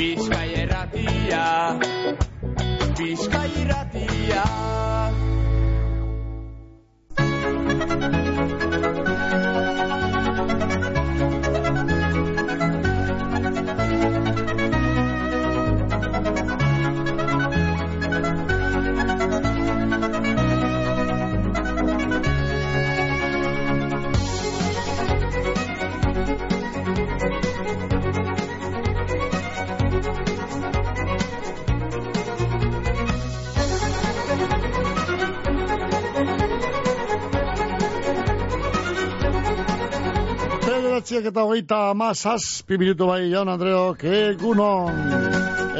Bizkai bederatziak eta hogeita amazaz, minutu bai, jaun Andreok, egunon.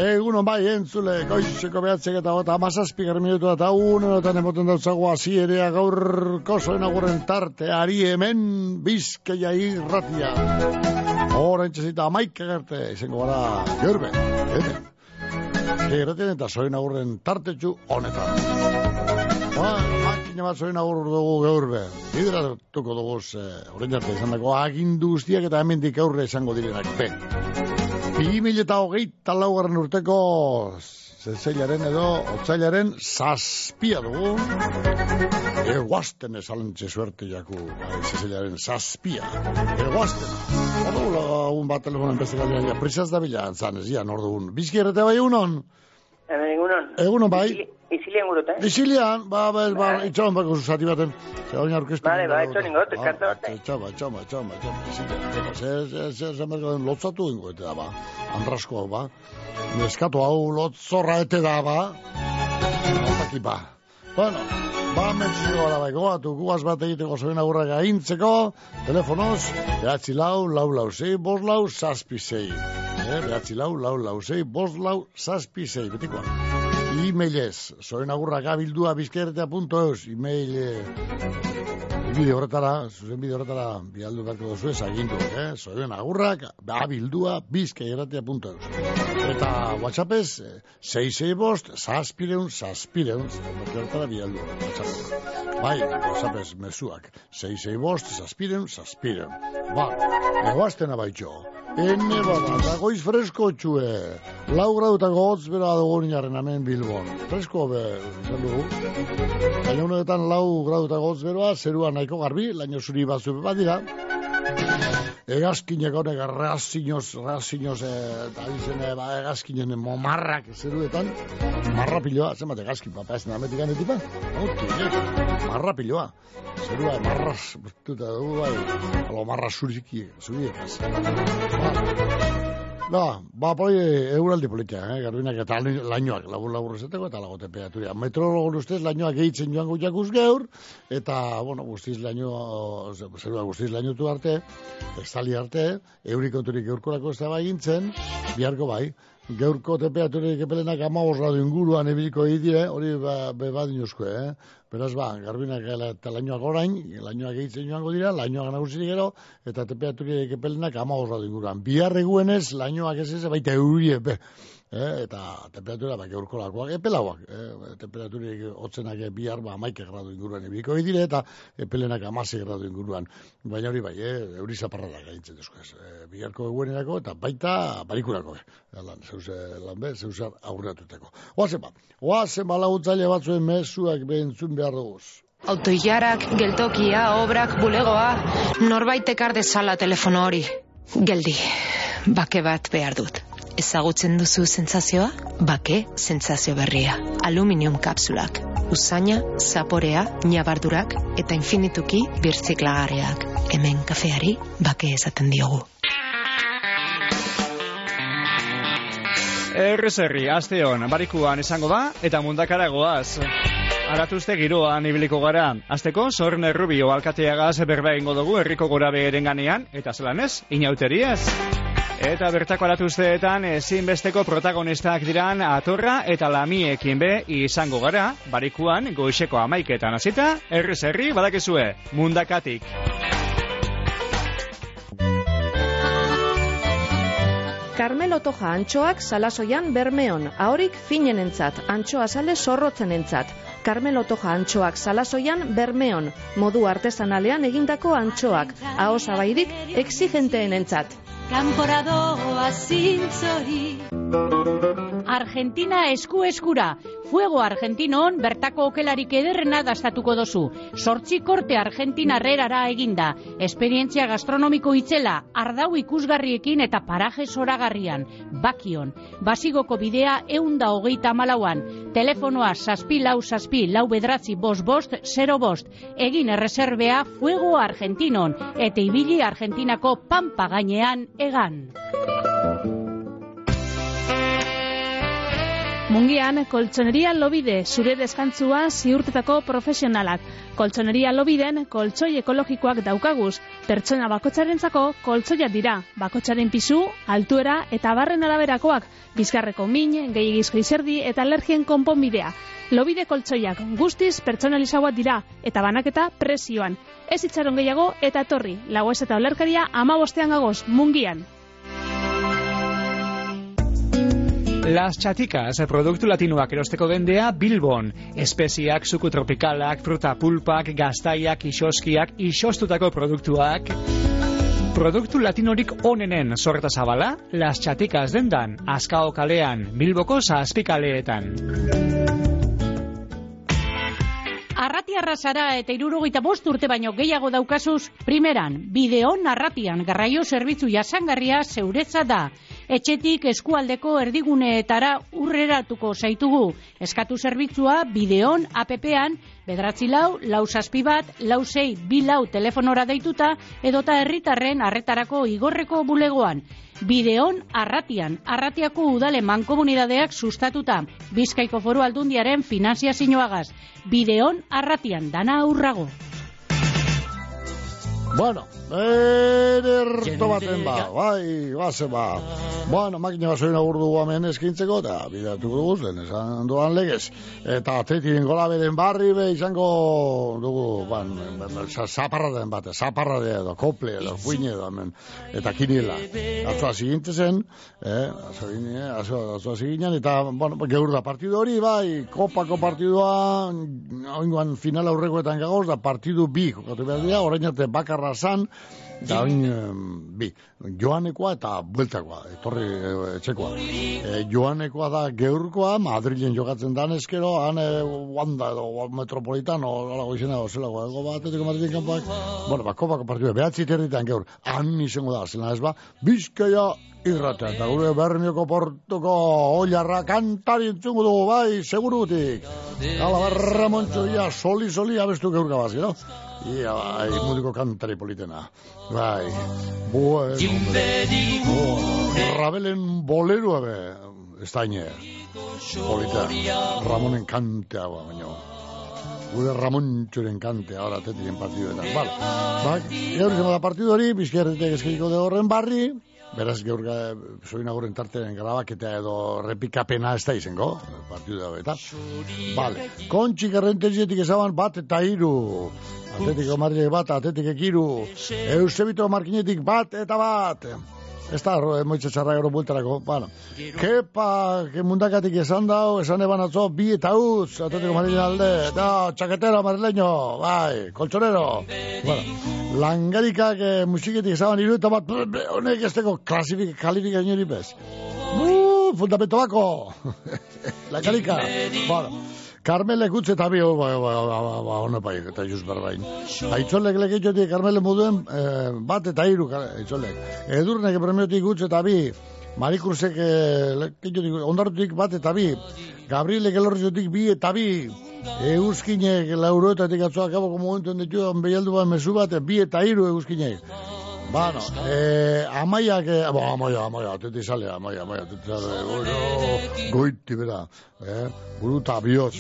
Egunon bai, entzule, goizeko behatziak eta hogeita amazazpi minutu eta unerotan emoten dautzago azierea gaurko zoen agurren tarte, ari hemen bizkaia irratia. Horen txezita amaik egerte, izango gara, jorbe, hemen. Gerraten eta zoen agurren tartetxu honetan. Ba, makina bat zoen agur dugu gaur be. Bideratuko dugu, eh, orain arte izan dago, agindu guztiak eta hemendik aurre esango direnak. Be, bi mila eta hogeita laugarren urteko zezailaren edo otzailaren zazpia dugu. Eguazten esalentxe suerte jaku, bai, zezailaren zazpia. Eguazten. Hor lagun bat telefonen beste galdean, ja, prisaz da bila, zanez, ja, nor dugun. Bizki errete bai unon? Egunon. Egunon bai. Izilian gurut, eh? Isilian, ba, ba, ba, itxaban bako zuzati baten. Ze hori aurkeztu. Vale, ba, itxo ningot, kanta bat. Itxaba, itxaba, itxaba, itxaba, Isilian. Eta, ze, ze, ze, ze, merko den lotzatu ingo ete da, ba. Andrasko ba. Neskatu hau lotzorra ete da, ba. Otaki, ba. Bueno, ba, mentzio gara, bai, goatu, gugaz bat egiteko zoen agurra gaintzeko, telefonoz, behatzi lau, lau, lau, zei, bos lau, zazpi, zei. Eh, behatzi lau, lau, lau, zei, bos lau, zazpi, zei, betikoa. E-mailez, zoen agurra gabildua bizkertea.eus, e-mail bide horretara, zuzen bide horretara, bialdu beharko duzu ez agindu, eh? Zoen agurrak, gabildua bizkertea.eus. Eta WhatsAppez, eh, 66 bost, zazpireun, zazpireun, horretara bialdu, WhatsAppez. Bai, WhatsAppez mesuak, 66 bost, zazpireun, zazpireun. Ba, egoazten abaitxo. Ene bada, eta goiz fresko txue. Lau grautako hotz bera dugu ninaren hemen Bilbon. Fresko be, izan dugu. Baina honetan lau grautako hotz beroa, zerua nahiko garbi, laino zuri batzu badira. Egazkinek honek razinoz, razinoz, eh, eta dizen, eh, ba, egazkinen momarrak zeruetan. Marrapiloa, zenbat egazkin, papa ez nametik anetipa? Otu, marra piloa. Zerua, marraz, bustuta dugu, bai, alo marra zuriki, zuriekaz. Ba, ba, poi, euraldi politia, eh, garbinak eta lainoak, labur labur ezeteko eta lago temperaturia. Meteorologon ustez, lainoak gehitzen joan gutiakuz geur, eta, bueno, guztiz laino, zerua guztiz lainotu arte, estali arte, eurikonturik eurkorako ez da bai gintzen, biharko bai, Geurko temperaturik epelenak ama gradu inguruan ebiliko dire, hori ba, be badinuzko, eh? Beraz ba, garbinak eta lainoak orain, lainoak egitzen joango dira, lainoak nagusirik gero, eta temperaturik epelenak ama gradu inguruan. Bihar eguenez, lainoak ez ez, baita eurie, be, eh? eta temperatura ba, geurko lakoak, epelauak, eh? temperaturik hotzenak bihar ba, maike gradu inguruan ebiliko dire, eta epelenak amase gradu inguruan. Baina hori bai, eh? euri zaparra da gaintzen duzko ez. Eh, biharko eguenerako eta baita barikurako. Eh? Lan, zeuse, lan be, zeusar aurratuteko. Oazen ba, oazen ba lagutzaile batzuen mezuak behentzun behar duguz. Autoilarak, geltokia, obrak, bulegoa, norbait ekar dezala telefono hori. Geldi, bake bat behar dut. Ezagutzen duzu sentsazioa? Bake sentsazio berria. Aluminium kapsulak. Usaina, zaporea, nabardurak eta infinituki birtziklagarriak. Hemen kafeari bake esaten diogu. Errez herri, aste hon, barikuan izango da, eta mundakara goaz. Aratuzte giroan ibiliko gara. Azteko, zorn errubio alkateagaz berba ingo dugu herriko gora beheren ganean, eta zelan ez, inauteriez. Eta bertako aratuzteetan ezinbesteko protagonistak diran atorra eta lamiekin be izango gara, barikuan goixeko amaiketan hasita, errez herri badakezue, mundakatik. Carmelo Toja antxoak salasoian bermeon, ahorik finenentzat, antxoa sale zorrotzenentzat. Carmelo Toja antxoak salasoian bermeon, modu artesanalean egindako antxoak, aho zabairik exigenteenentzat. kanpora doa zintzori. Argentina esku eskura. Fuego Argentinon bertako okelarik ederrena dastatuko dozu. Sortzi korte Argentina herrerara eginda. Esperientzia gastronomiko itzela, ardau ikusgarriekin eta paraje zoragarrian. Bakion. Basigoko bidea eunda hogeita malauan. Telefonoa saspi lau saspi lau bedratzi bost bost zero bost. Egin erreserbea Fuego Argentinon. Eta ibili Argentinako pampa gainean egan. Mungian, koltsoneria lobide, zure deskantzua ziurtetako profesionalak. Koltsoneria lobiden, koltsoi ekologikoak daukaguz. Pertsona bakotxarentzako koltsoia dira. Bakotxaren pisu, altuera eta barren araberakoak. Bizkarreko min, gehiagizko izerdi eta alergien konponbidea. Lobide koltsoiak guztiz pertsonalizagoak dira eta banaketa presioan. Ez itxaron gehiago eta torri. Lagoez eta olerkaria ama bostean gagoz, mungian. Las Chaticas, produktu latinoak erosteko dendea Bilbon. Espeziak, suku tropikalak, fruta pulpak, gaztaiak, isoskiak, isostutako produktuak. Produktu latinorik onenen sorta zabala, Las Chaticas dendan, Azkao kalean, Bilboko zazpikaleetan. Arrati arrasara eta irurogeita bost urte baino gehiago daukazuz, primeran, bideon arratian garraio zerbitzu jasangarria zeuretza da. Etxetik eskualdeko erdiguneetara urreratuko zaitugu. Eskatu zerbitzua bideon APP-an, bedratzi lau, lau saspi bat, lau sei, bi lau telefonora deituta, edota herritarren arretarako igorreko bulegoan. Bideon arratian, arratiako udale mankomunidadeak sustatuta. Bizkaiko foru aldundiaren finanzia zinuagaz. Bideon arratian, dana aurrago. Bueno, ederto baten ba, bai, base ba. Bueno, makina basoin agur dugu hemen eskintzeko, eta bidatu dugu zen, esan duan legez. Eta atletien gola beren barri be izango dugu, ban, zaparra den bate, zaparra de edo, kople edo, puine edo, hemen, eta kiniela. Atzua ziginte zen, eh, atzua ziginen, eta, bueno, geur da partidu hori, bai, kopako partidua, oingoan final aurrekoetan gagoz, da partidu bi, jokatu behar dira, orain arte bakarra zan, da oin, bi, joanekoa eta bueltakoa, etorri e, etxekoa. E, joanekoa da geurkoa, Madrilen jokatzen dan eskero, han e, wanda edo metropolitano, alago izena, zelago, ego bat, eteko Madrilen kanpoak, bueno, ba, kopako partidu, behatzi territan geur, han izango da, zela ez ba, bizkaia irrata, eta gure bermioko portuko oilarra kantari entzungu dugu, bai, segurutik. Hala, barra montxo, ia, soli, soli, abestu geurka bat, no? Ia, bai, mudiko kantari politena. Bai, bueno, Rabelen boleroa be, ez da ine. Polita, Ramonen kantea, ba, baino. Gure Ramon txuren kantea, ahora tetien partiduetan. Vale, bak, gaur izan da partidu hori, bizkerretek eskiko de horren barri, beraz gaur soin agoren tarteren grabaketa edo repikapena ez da izango, partidu da eta. Vale, kontxik errentezietik ezaban bat eta hiru. Atletiko Madrid bat, atletik ekiru. Eusebito Markinetik bat eta bat. Ez da, moitze txarra gero bultarako. Bueno, kepa, ke mundakatik esan dau, esan eban atzo, bi eta utz, atletiko Madrid alde. Da, txaketero, madrileño, bai, koltsonero. Bueno, langarikak eh, musiketik esan iru eta bat, honek ez teko klasifik, kalifikazio hori bez. Bu, fundamento bako. langarika. Bueno. Carmele gutze eta bi, ba, ba, ba, ba, ba, hona bai, eta just barbain. Aitzolek leketxotik Carmele moduen, eh, bat eta hiru aitzolek. Edurnek premiotik gutze eta bi, Marikursek eh, leketxotik, ondarutik bat eta bi, Gabrielek elorritxotik bi eta bi, Euskinek lauroetatik atzoak aboko momentuen ditu, behialdu bat mesu bat, bi eta hiru euskinek. Bueno, eh, amaiak, eh, bo, amaia, amaia, ateti sale, amaia, amaia, ateti sale, bueno, goiti, bera, eh, buruta bioz,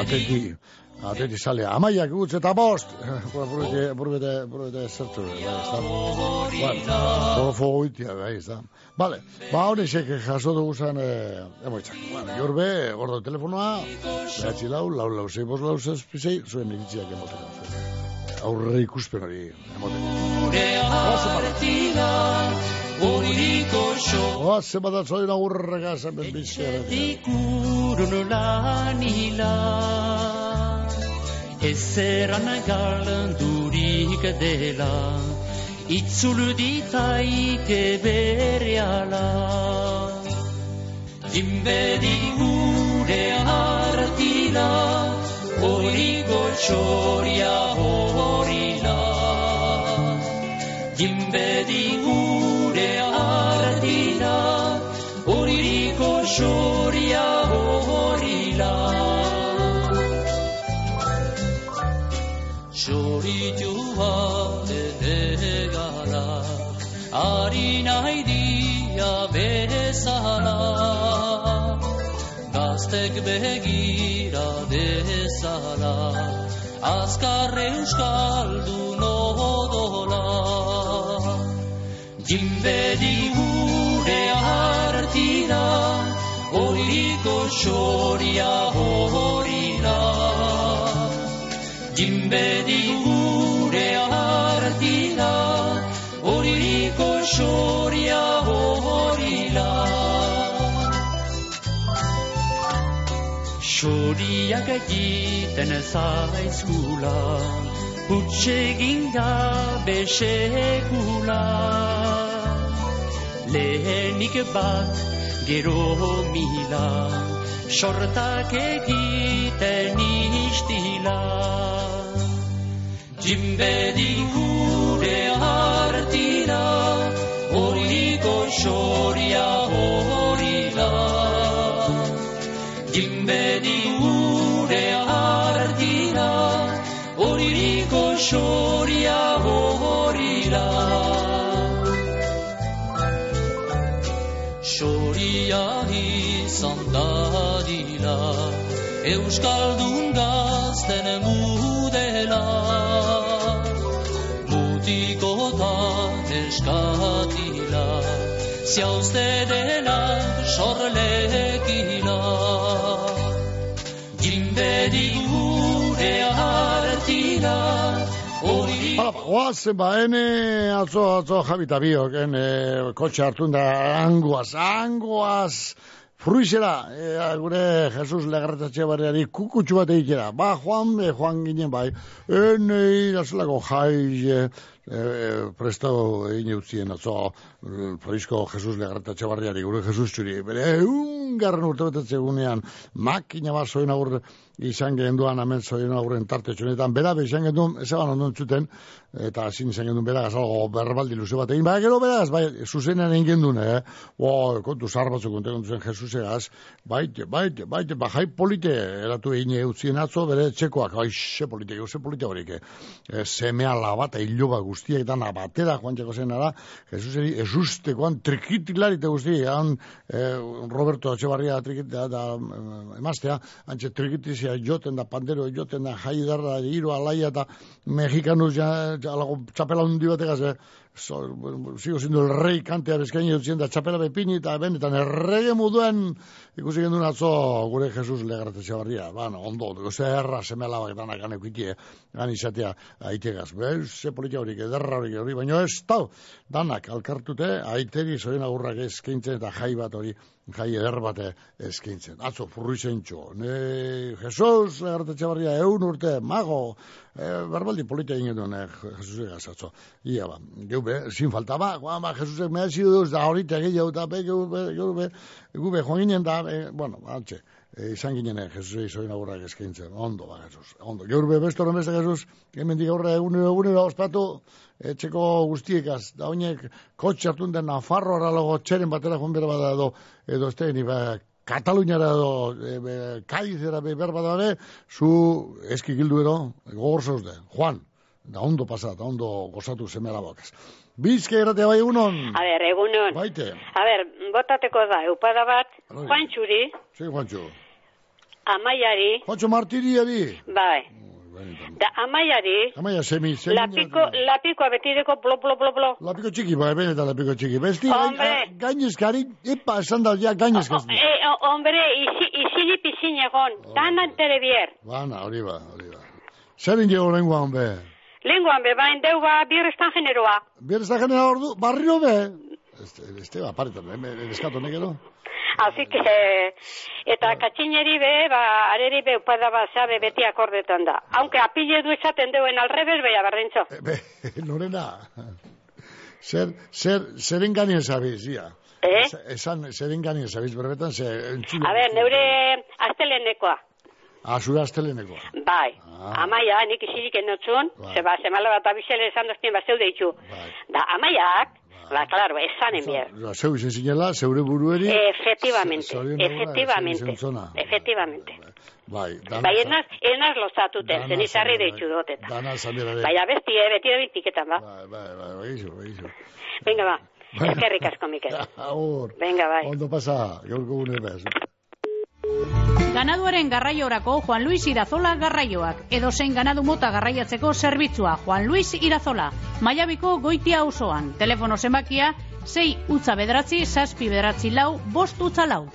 ateti, ateti sale, amaiak gutz eta bost, burbete, burbete, burbete, zertu, bai, ez da, bueno, borofo goitia, bai, ez da. Vale, ba, hori sek jaso dugu zen, eh, emoitzak, bueno, jorbe, gordo telefonoa, behatzi lau, lau, lau, zei, bos, lau, zezpizei, zuen iritziak emoten, aurre ikusten hori emoten. Oa, zema da zoin aurrega zemen bizia. Ikuruno lanila Ezeran galandurik dela itzul ditaike bere ala. Jinbedi gure hartila, hori gotxoria horila. Jinbedi gure hartila, hori gotxoria horila. Zoritua edegara, ari nahi dia bezala. Gaztek begira dezala, azkar euskaldun odola. Jinbedi gure hartira, horiko xoria horila. Jinbedi gure hartira, horiko xoria horila. Xoriak egiten zaizkula, hutsegin gabe sekula. Lehenik bat, gero mila, sortak egiten istila. Jinbedi gure hartira, horiko xoria horila. Jinbedi gure hartira, horiko xoria Xoria izan dadila, Euskaldun gazten mudela. Mutikotan eskatila, ziauzte dela sorlekila. Hala, ba, ene atzo, atzo, Javi eta biok, ene, kotxe hartun da, angoaz, angoaz, fruizera, e, gure Jesus legarretatxe barriari kukutxu bat egitera. Ba, joan, e, joan ginen bai, ene, irazelako jai, e, e, presto egin eutzien atzo, Frisco Jesus legarretatxe barriari, gure Jesus txuri, bere, egun garren urte betetze egunean, makina bat zoin aur izan genduan hemen zoin aurren tarte txunetan, bera be izan gendun, ez eban ondon zuten, eta ezin izan gendun bera algo berbaldi luze bat egin, bai, gero beraz, bai, zuzenean egin gendun, eh? Bo, kontu zar batzuk konte kontu zen Jesusegaz, baite, baite, baite, ba, jai polite, eratu egin eutzien atzo, bere txekoak, bai, ze polite, ze polite horik, eh? semea labat, iloba guztiak, eta batera joan txeko zen ara, Jesuseri, esustekoan, trikitilari te guzti, han, eh, Roberto Etxebarria trikit, da, eh, emaztea, antxe trikitizia joten da, pandero joten da, jai darra, alaia eta mexikanuz ja, alago, txapela hundi bategaz, eh, so, sigo siendo el rey kantea bezkaini dutzen da txapela bepini eta benetan errege moduen ikusi gendun atzo gure Jesus legarate txabarria, bueno, ondo, dugu ze erra semela bak danak gane kuitie, gan izatea aitegaz, bez, ze politia horik, ederra horik hori, baina ez, tau, danak alkartute, aiteri zoen agurrak eskaintzen eta jai bat hori, jai eder bat eskaintzen. Atzo, furruizen txo, ne, Jesus legarate txabarria, eun urte, mago, e, berbaldi politia egin duen, eh, Jesus egaz atzo, ia ba, geu be, sin falta. Ba, guan ba, Jesusek me ha sido duz, da horita gehiago, eta be, geu be, geu be, geu be, joan ginen da, e, bueno, altxe, e, izan ginen, eh, Jesus egin zoin agurrak eskaintzen, ondo ba, Jesus, ondo, geur be, besto beste Jesus, hemen dik aurre, egunero, egunero, ospatu, etxeko guztiekaz, da hoinek kotxe hartun den Nafarro aralago txeren batera joan bera bada edo, edo ni ba, Kataluniara edo, e, be, Kadizera be, berba da be, zu eski gildu ero, gogor zauzde, Juan, da ondo pasa, da ondo gozatu semela bakaz. Bizke eratea bai egunon, A ber, egunon. baite, A ber, botateko da, eupada bat, Bai. Juantxuri, sí, Juancho, Amaiari, Juancho Martiriari, bai, da Amaiari, Amaia, semi, semi, lapiko, lapikoa betireko blo, blo, blo, blo. Lapiko txiki, bai, benetan lapiko txiki. Besti, Hombre. gainezkari, epa, esan da, ja, gainezkaz. E, o- hombre, izi, izili pizin egon, danan tere bier. Bana, hori ba, hori ba. Zer inge horrengoan be? Lenguan be, bain deu ba, birrestan generoa. Bieres da genera ordu, barrio be? Este, este ba, paretan, eh, eskato nekero. Así que, eta katxineri be, ba, areri be, upada ba, zabe beti akordetan da. Aunque apille du esaten deuen alrebes, beha berdintxo. Be, Lorena. Zer, zer, zeren ganien zabiz, ia. Eh? Esan, zeren ganien zabiz, berbetan, ze... entzule- A ber, neure astelenekoa. Ah, zure astelenekoa. Bai, Ah. amaia, nik isirik enotzun, Bai. zeba, zemala bat abizele esan doztien bat zeu deitzu. Bai. Da, amaiak, ba, klaro, esanen bier. Oza, Zeu izen zinela, zeure burueri... Efectivamente, efectivamente, izen zona. efectivamente. Bai, dana... Bai, enaz, enaz lozatuten, zen izarri zara, deitzu bai. doteta. Dana zamira de... Bai, abesti, eh, beti da bitiketan, ba. Bai, bai, bai, bai, bai, iso. Venga, ba, Bai. eskerrik asko, Mikel. Agur. Venga, bai. Ondo pasa, gaurko gune bez. Ganaduaren garraiorako Juan Luis Irazola garraioak. Edo zein ganadu mota garraiatzeko zerbitzua Juan Luis Irazola. Maiabiko goitia auzoan. Telefono zenbakia 6 utza bederatzi, zazpi bederatzi lau, bost utza lau.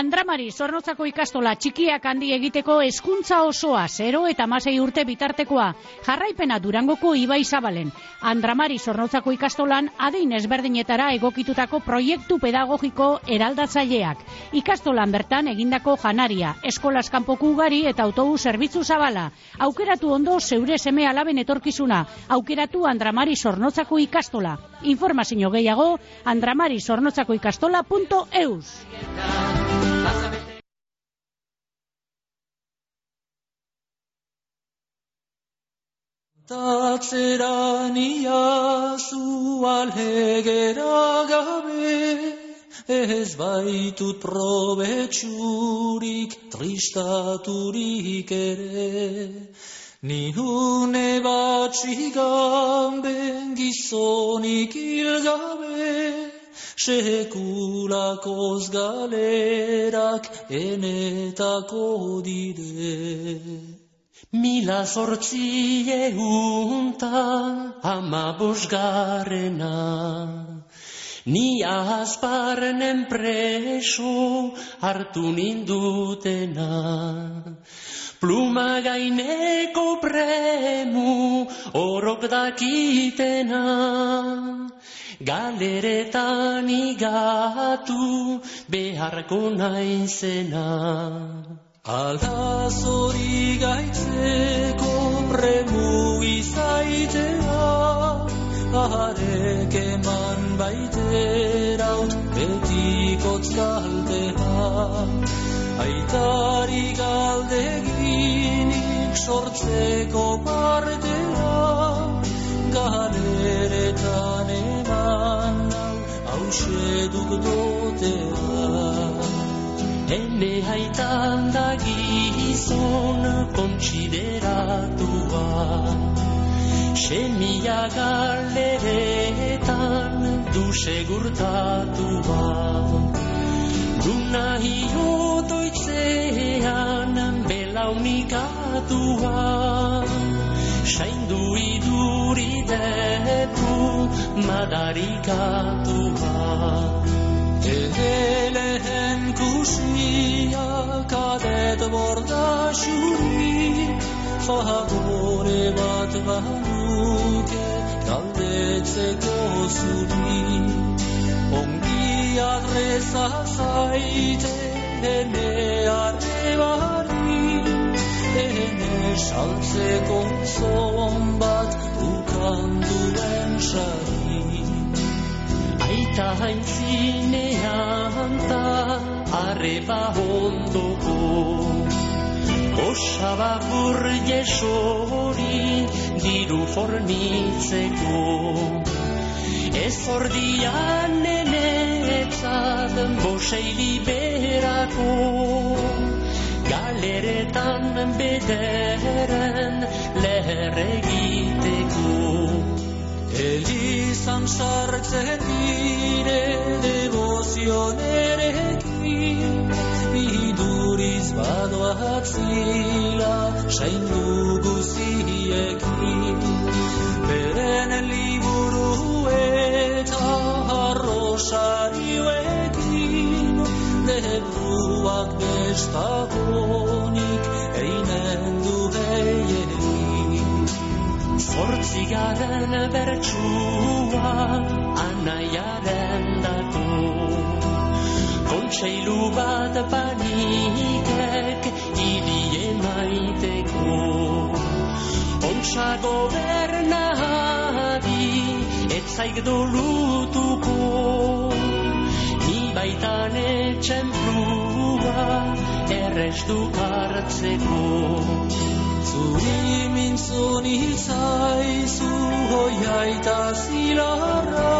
Andramari, Zornotzako ikastola txikiak handi egiteko hezkuntza osoa, 0 eta masei urte bitartekoa. Jarraipena Durangoko Ibai Zabalen. Andramari, Zornotzako ikastolan adein ezberdinetara egokitutako proiektu pedagogiko eraldatzaileak. Ikastolan bertan egindako janaria, eskolas kanpoku ugari eta autobus zerbitzu zabala. Aukeratu ondo zeure seme alaben etorkizuna. Aukeratu Andramari Zornotzako ikastola. Informazio gehiago, andramari-zornotzako-ikastola.eus. Tatzeran iazu alhegera gabe, ez baitut probetxurik tristaturik ere. Ni une batxigan ben gizonik hilgabe, sekulakoz galerak enetako dire. Mila zortzi euntan ama bosgarrena. Ni azparnen preso hartu nindutena. Pluma gaineko premu orok dakitena. Galeretan igatu beharko naizena. Ala zori gaitzeko premu izaitea, arek eman baiteraut betiko tzaltea. Aitari galdeginik sortzeko partera, galeretan nau hause duk dotea. Ene haitan da gizon kontsideratua Semia galeretan du segurtatua Duna hiotoitzean belaunikatua Saindu iduri detu madarikatua Elehen kusia kadet borda xuri Favore bat banuke galdetzeko zuri Ongi adresa zaite ene arrebari Ene saltzeko zon bat ukanduen sari Aita haintzinean ta arreba ondoko Osaba burgesori diru fornitzeko Ez ordian nenetzat bosei liberako Galeretan bederen leher egiteko Elizan sartzen dire devozionerekin Biduriz badoak zila saindu guziekin. Beren liburu eta arrosarioekin Debruak bestagonik Zortzigaren bertsua anaiaren datu Kontseilu bat panikek idie maiteko gobernadi ez zaik dolutuko ni baitan etxen plua errestu hartzeko zuri mintzun izaizu hoia eta zilarra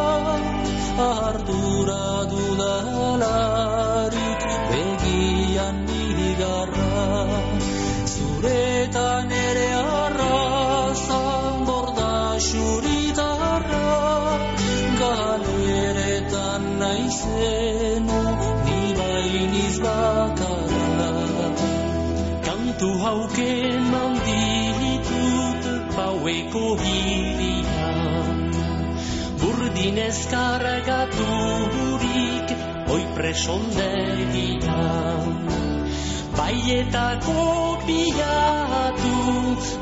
ardura dudalarik burdinez kargaturik oi presondegian baietako bilatu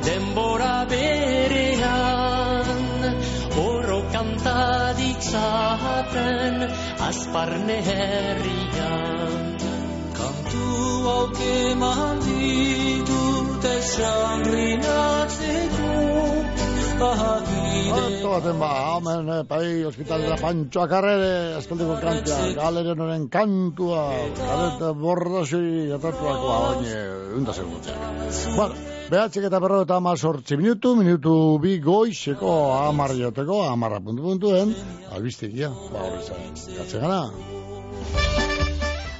denbora berean oro kantadik zaten azparne herrian kantu hauke manditut esangrinatzeko Oto baten ba, hemen, eh, pai, ospitalera Pantxo Akarrere, askoldiko kantua, galeren honen kantua, galeta bordasui, atatuakoa, oine, unda segutzeak. Bueno, behatzik eta berro eta ama sortzi minutu, minutu bi goizeko amar joteko, amarra puntu puntuen, albistegia, ba horri zain, gatzen gana.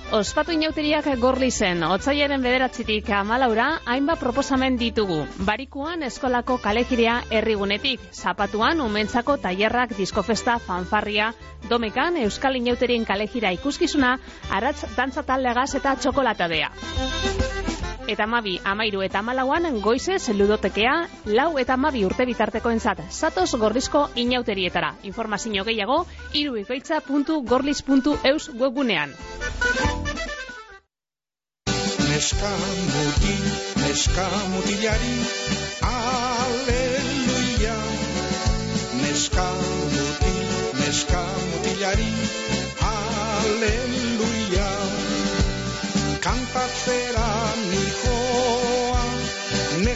Ospatu inauteriak gorli zen, otzaiaren bederatzitik amalaura, hainba proposamen ditugu. Barikuan eskolako kalejirea herrigunetik, zapatuan umentzako tailerrak diskofesta fanfarria, domekan euskal inauterien kalejira ikuskizuna, aratz dantza taldeagaz eta txokolatadea. Eta mabi, amairu eta amalauan goizez ludotekea, lau eta mabi urte bitarteko entzat, zatoz gordizko inauterietara. Informazio gehiago, iruikoitza.gorliz.eus webgunean. Neska mutil, neska mutilari, aleluia. Neska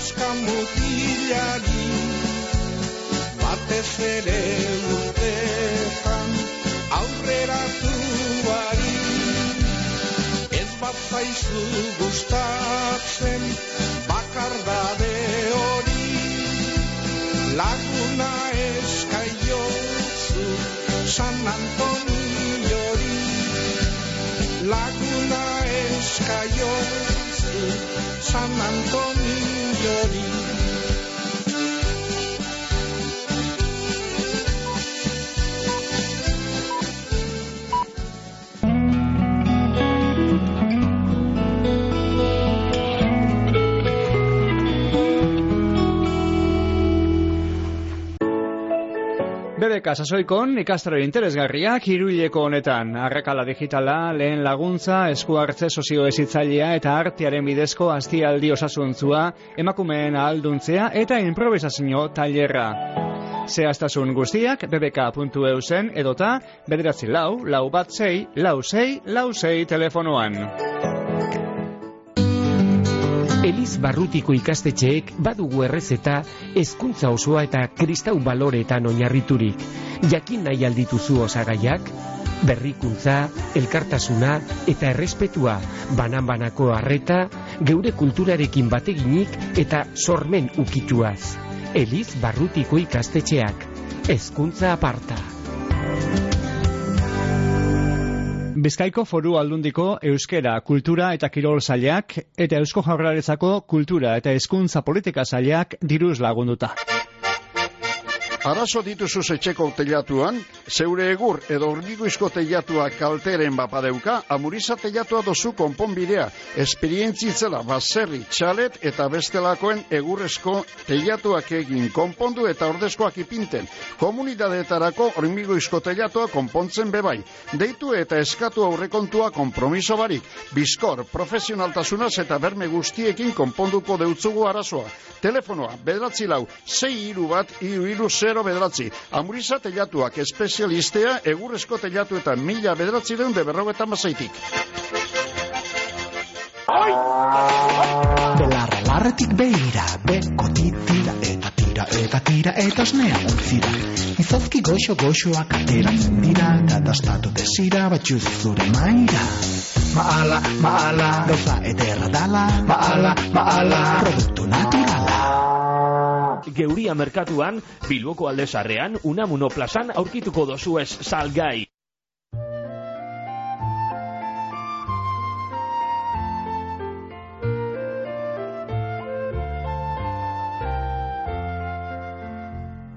neska mutilari, batez ere urtetan, aurreratu bari. Ez bat zaizu gustatzen bakardade hori Laguna eskaiozu San Antoniori Laguna eskaiozu San Antoniori BBK sasoikon ikastaro interesgarriak hiruileko honetan. Arrakala digitala, lehen laguntza, esku hartze sozio ezitzailea eta artearen bidezko aztialdi osasuntzua, emakumeen ahalduntzea eta improvisazio tailerra. Zehaztasun guztiak bbk.eusen edota bederatzi lau, lau bat zei, lau zei, lau zei telefonoan. Eliz Barrutiko ikastetxeek badugu errezeta hezkuntza osoa eta kristau baloreetan oinarriturik. Jakin nahi aldituzu osagaiak, berrikuntza, elkartasuna eta errespetua, banan-banako harreta, geure kulturarekin bateginik eta sormen ukituaz. Eliz Barrutiko ikastetxeak, hezkuntza aparta. Bizkaiko foru aldundiko euskera, kultura eta kirol zailak eta eusko jaurlaritzako kultura eta hezkuntza politika zailak diruz lagunduta. Arazo dituzu etxeko teilatuan, zeure egur edo hormiguizko teilatua kalteren bapadeuka, amuriza teilatua dozu konponbidea, esperientzitzela baserri, txalet eta bestelakoen egurrezko teilatuak egin konpondu eta ordezkoak ipinten. Komunidadeetarako hormiguizko teilatua konpontzen bebai. Deitu eta eskatu aurrekontua kompromiso barik. Bizkor, profesionaltasunaz eta berme guztiekin konponduko deutzugu arazoa. Telefonoa, bedratzi lau, zei iru bat, iru iru zero bedratzi. Amuriza telatuak espezialistea, egurrezko telatu eta mila bedratzi deun de berrogeta mazaitik. Belarra larretik beira, beko titira eta tira eta tira eta osnea utzira. Izozki goxo goxoak ateratzen dira, katastatu desira batxuz zure maira. Maala, maala, gauza ederra dala, maala, maala, produktu naturala. Geuria merkatuan, Bilboko alde sarrean, Unamuno plazan aurkituko dozu ez salgai.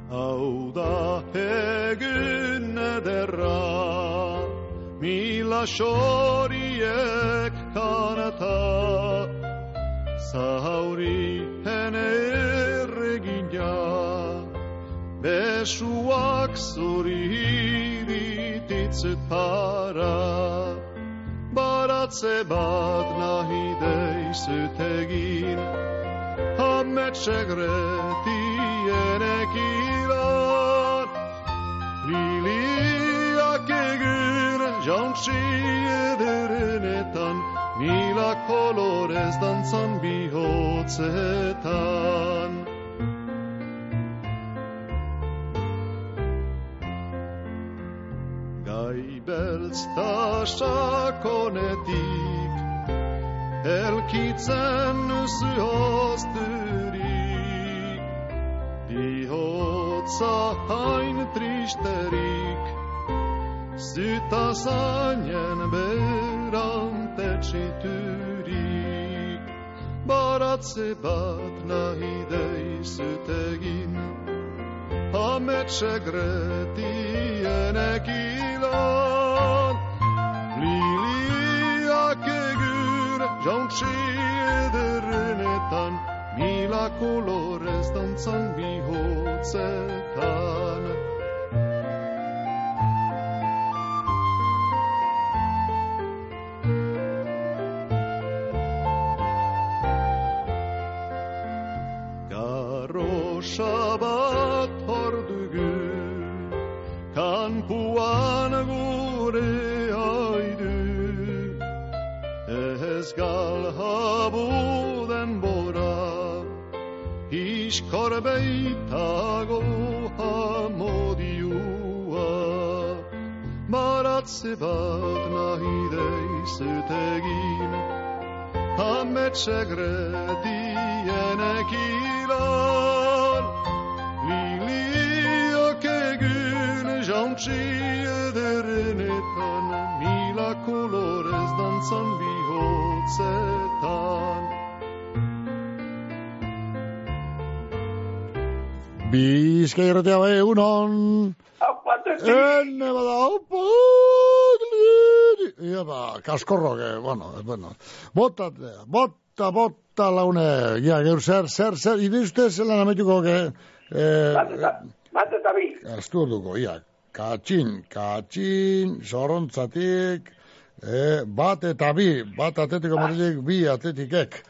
Hau da ederra, mila xoriek kanata, zauri hene erregina, besuak zuri dititzet para, baratze bat nahi deizut egin, Ametsegretienek ilan Liliak egin jauntzi ederenetan Mila kolorez dantzan bihotzetan. Gai beltz ta sakonetik elkitzen zuhozturik, dihotza hain tristerik, zita zainen berantetxiturik, baratze bat nahi deizut egin, ametsegretienek ilan, liliak egur jauntzi ederrenetan, mila kolorez dantzan bihotzetan. Bizkai erratea bai, egunon. Ene bada, opa, Ia ba, kaskorro, que, bueno, bueno. Bota, bota, bota laune, ja, geur zer, zer, zer, ide uste zelan ametuko, que... Eh, Bat eta bi. Asturduko, ia, katxin, katxin, zorrontzatik, eh, bat eta bi, bat atletiko Madrilik, bi atletikek.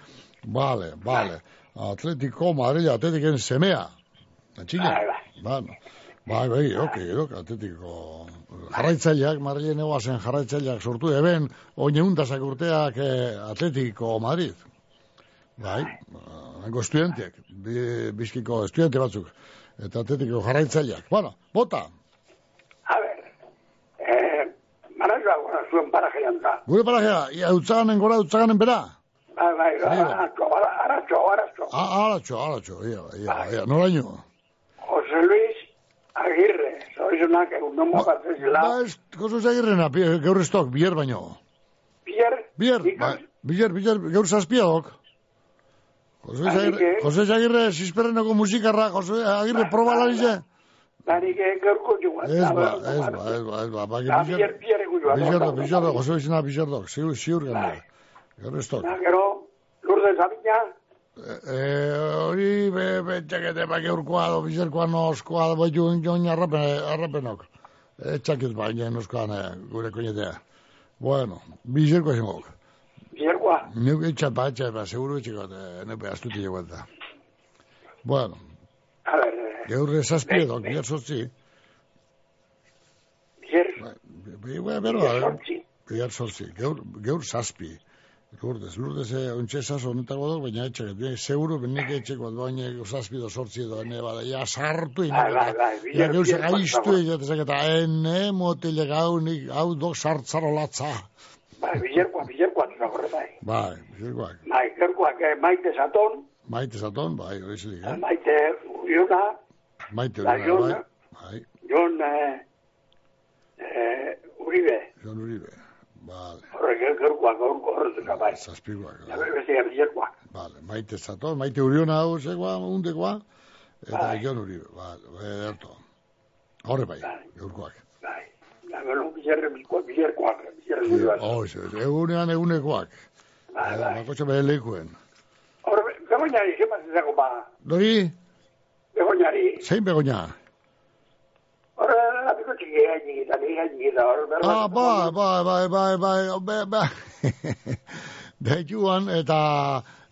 Vale, vale. Atletiko Madrid, atletiken semea. Atxina? Bueno. Bai, bai, ok, ok, atletiko jarraitzaileak, Madrilen egoazen jarraitzaileak sortu eben, oineundazak urteak eh, atletiko Madrid. Bai, hango estudiantiek, bi, bizkiko estudiante batzuk, eta atletiko jarraitzaileak. Bueno, bota, A ver, eh, marajoa gora zuen parajean da. gure parajea, ia, utzaganen gora, utzaganen bera? Bai, bai, Bai, bai. aratxo, ara- aratxo, aratxo. Ah, alatxo, ia, ia, ia, noraino? Jose Luis Agirre, zoizunak egun nomo bat zezela. Ba, ez, kozu zegirrena, pi- gaur ez tok, bier baino. Pierre, Bier, ba, bier, bier, gaur zazpiadok. Jose Agirre, Jose Agirre, zizperrenako musikarra, Jose Agirre, proba larize. danik gaurko joan. Ez ba, ez ba, ez ba, ez ba, ba, Da, Pierre, Pierre gu joan. Bizardo, bizardo, Jose izena bizardok, ziur, ziur gana. Gaur ez tok. Da, gero, Lourdes Abina, Eh, hori, be, be, txakete, ba, geurkoa, do, bizarkoa, noskoa, do, joan, joan, arrapen, arrapenok. Eh, txakez, ba, joan, noskoan, eh, gure koñetea. Bueno, bizarkoa zingok. Pierrekoa. Neuk etxat, ba, etxat, ba, seguro etxikot, eh, nepe, astuti jegueta. Bueno, a ver, eh, Gaur zazpiedok, bier sortzi. Bier? Bi, bi, bero, Bier sortzi. Bier sortzi, gaur, gaur zazpi. Lourdes, Lourdes, eh, ontsa esaso honetako dut, baina etxek, eh, seguro, benik etxeko, baina zazpido sortzi edo, ene, bada, ja, sartu, Bai, bai, bai, ja, bilar- gaiztu, egitezak, eta, ene, motile gau, nik, hau do sartzaro latza. Bai, bilerkoak, bilerkoak, zagorre, bai. Bai, bizirkoak, Bai, eh, maite zaton, maite zaton, bai, horizilik, eh? maite uriona, Maite La hori, bai, bai, Jon eh, eh, Uribe, Jon Uribe, vale, horrek gerkoak, horrek horretuka, bai. zazpikoak, Ja, bere beste bilerkoak. vale, maite zaton, maite uriona hau, zegoa, undekoa, eta Bai. Jon Uribe, vale, ederto. Horre bai, gaurkoak. Ja, bero, bilerre, bilerkoak, bilerre, bilerkoak. Oh, ze, egunean egunekoak. Bai, bai. Bakotxa bere lekuen. Horre, begoñari, zemat ezako ba, Dori, begoñari, zein begoña? horre, eta eta horre, berba. Ah, bai, bai, bai, bai, bai, bai, bai. Deituan, eta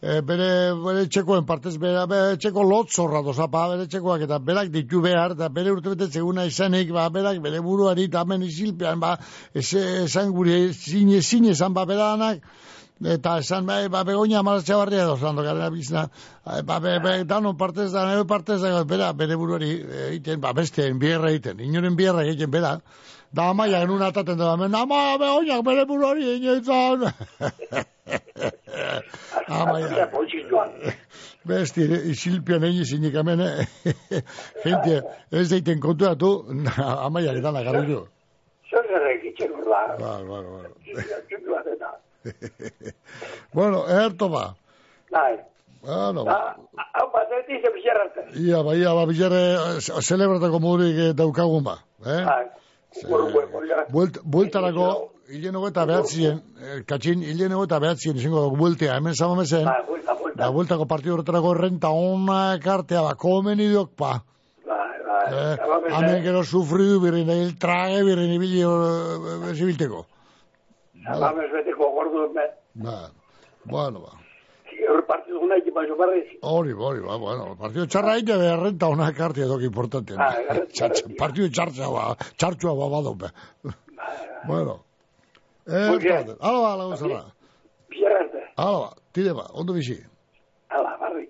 e, bere, bere txekoen partez, bere, bere txeko lotzorra dozapa, bere txekoak, eta berak ditu behar, eta bere urtebete zeguna izanik, ba, berak bere buruari tamen izilpean, ba, esan gure, zine, zine esan, ba, beranak, eta esan, ba, ba begoña amaratxa barria edo, zan, dokarena bizna, ba, be, be, danon partez da, nire partez da, bera, bere buruari egiten, ba, besteen bierra egiten, inoren bierra egiten, bera, da amaia genuen ataten da, men, ama, begoñak bere buruari egiten, amaia, besti, isilpian egin zinik hemen, eh? gente, ez deiten kontuatu, amaia getan agarri du. Zer zerrek itxen urla. Ba, ba, ba. Bueno, erto ba. Bai. Bueno, Ba, hau ez dize bizarrarte. ia ba, ia ba, bizarre, celebratako modurik eh, daukagun ba. Eh? Bai. Bueltarako, hileno eta behatzien, eh, katxin, hileno eta behatzien izango dugu bueltea, hemen zamamezen, Bai, buelta, buelta. da bueltako partidu horretarako renta ona kartea ba, komen idiok pa. Bai, bai. Eh, Zamamezen. hemen gero sufridu birrin egil trage birrin ibili eh, zibilteko. Zamamez beteko gordu, me. Ba, bueno, ba. Hor partidu iki baino barriz. Hori, hori, ba, bueno, partidu txarra egin jabe renta ona kartea doki importante. Ah, Partidu txartza ba, txartxua ba, badope. Bueno. Eh, Muy bien. entonces, ala ba, lagun zara. Bizarrarte. Ala ba, ba, ondo bizi. Hala, barri.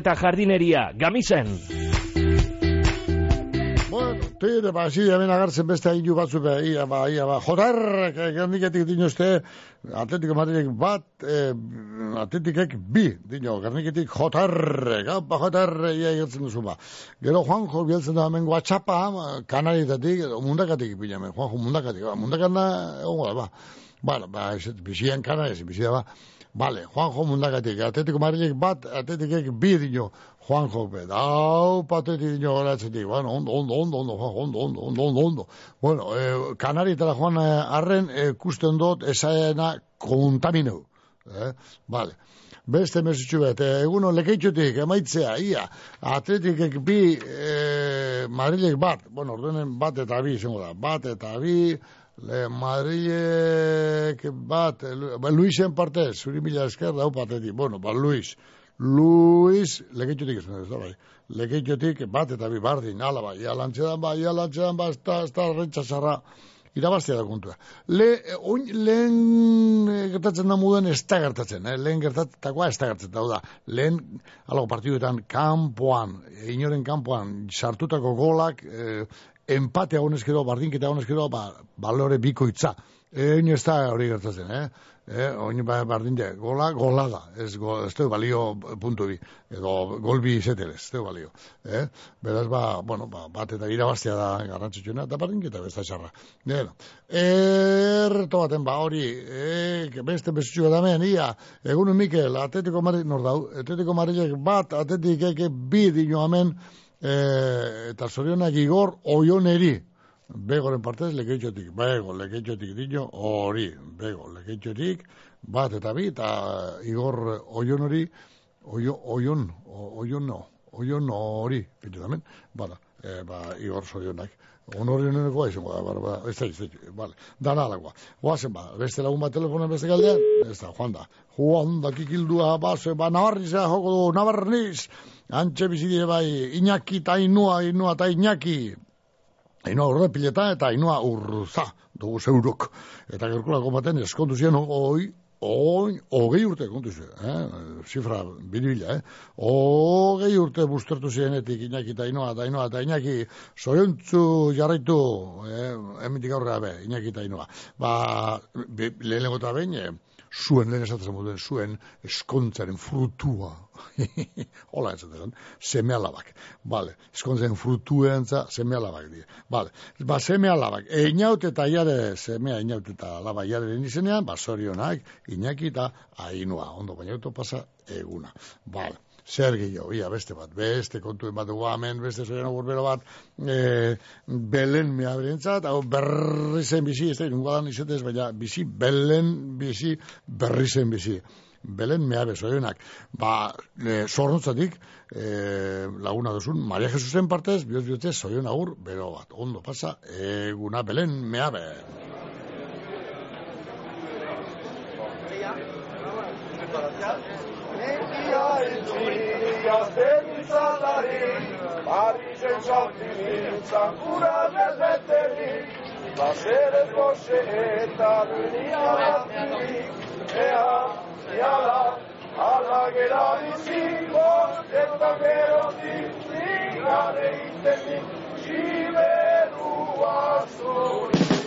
eta jardineria, gamisen. Bueno, tire ba, zi, hemen agartzen beste ainu batzu be, ia ba, ia ba, jodarrek, gerniketik dino este, atletiko madrilek bat, eh, atletikek bi, dino, gerniketik jotarrek, apa jotarrek, ia egertzen duzu ba. Gero Juanjo bieltzen da hemen guatxapa, kanarietatik, edo mundakatik ipina hemen, Juanjo mundakatik, ba, mundakana, egongo da, ba. Ba, ez, bizian kanariz, bizia ba. Vale, Juanjo mundakatik, atletiko madrilek bat, atletikek bi dino, Juanjo, be, dau patetik dino garatzetik, bueno, ondo, ondo, ondo, ondo, ondo, ondo, ondo, ondo, ondo. Bueno, eh, kanarietara joan eh, arren, eh, kusten dut, esaena kontamineu. Eh? Vale. Beste mesutxu bet, eh, eguno lekeitxutik, emaitzea, ia, atletikek bi, eh, Madrilek bat, bueno, ordenen bat eta bi, izango da, bat eta bi, le Madrilek bat, eh, Lu- ba, Luisen parte, zuri mila esker, dau patetik, bueno, ba, Luis, Luis, lekeitxutik ez da, bai, lekeitxutik bat eta bi bardin, ala, bai, ia lantzedan, bai, ia lantzedan, ba, ez da, ez da, da kontua. Le, eh, oin, lehen eh, gertatzen da muden ez da gertatzen, eh? lehen gertatakoa ez da gertatzen da, da, lehen, alago partiduetan, kanpoan, inoren kanpoan, sartutako golak, eh, empatea honezkero, bardinketa honezkero, ba, balore bikoitza. Egin ez da hori gertatzen, eh? Eh, oin ba, bardin de, gola, gola da, ez, go, ez balio puntu bi, edo gol bi izetel, ez du balio. Eh? Beraz, ba, bueno, ba, bat eta irabaztea da garrantzitsuena, eta bardinketa besta txarra. Bueno, erto baten, ba, hori, eh, beste besutxu da hemen, ia, egunen Mikel, Atletico Madrid, nor dau, Atletico Madridek bat, Atletikek bi dino hemen, eh, eta zorionak igor oioneri, begoren partez lekeitxotik, bego, lekeitxotik dino, hori, bego, lekeitxotik, bat eta bi, eta Igor Oion hori, Oio, Oion, o- Oion no, Oion hori, pitu damen, bada, e, ba, Igor Zorionak. Honorioneko izango da, bara, bara, ez da, ez da, vale, dana alakoa. Oazen ba, beste lagun bat telefonan beste galdean, ez da, joan da. Joan da, kikildua, ba, ze, ba, nabarrizea joko du, nabarniz, antxe bizidie bai, Iñaki eta Ainua, Ainua eta Iñaki, Ainua urde pileta eta Ainua urza, dugu zeurok. Eta gerkolako baten eskontu ziren, oi, oi, hogei urte kontu ziren, eh? zifra biribila, eh? hogei urte bustertu zirenetik Iñaki eta Ainua, eta Ainua eta Iñaki, zoriontzu jarraitu, eh? emitik aurrera be, Iñaki eta Ainua. Ba, lehenengo eta behin, eh, zuen, lehen esatzen moduen, zuen eskontzaren frutua. Hola esaten, seme alabak. Vale, eskontzaren frutuentza seme alabak die. Vale, ba seme alabak. Einaut eta iare semea inaut eta alaba iaren izenean, ba sorionak, Iñaki eta Ainua. Ondo baina pasa eguna. Vale. Zer gehiago, ia, beste bat, beste kontuen bat dugu hemen, beste zoian gurbero bat, e, belen mea berentzat, hau berri zen bizi, ez da, nungadan izetez, baina bizi, belen bizi, berri zen bizi. Belen mea bezoionak. Ba, e, zornotzatik, e, laguna duzun, Maria Jesusen partez, bihotz bihotzez, zoion agur, bero bat, ondo pasa, eguna belen mea be. Parisen sortinintzan kura bezbeterik, Baseres goxe eta dunia batirik, Ea, iala, ala gera biziko, Eta gerotik, Nigare itenik, Siberua zuri.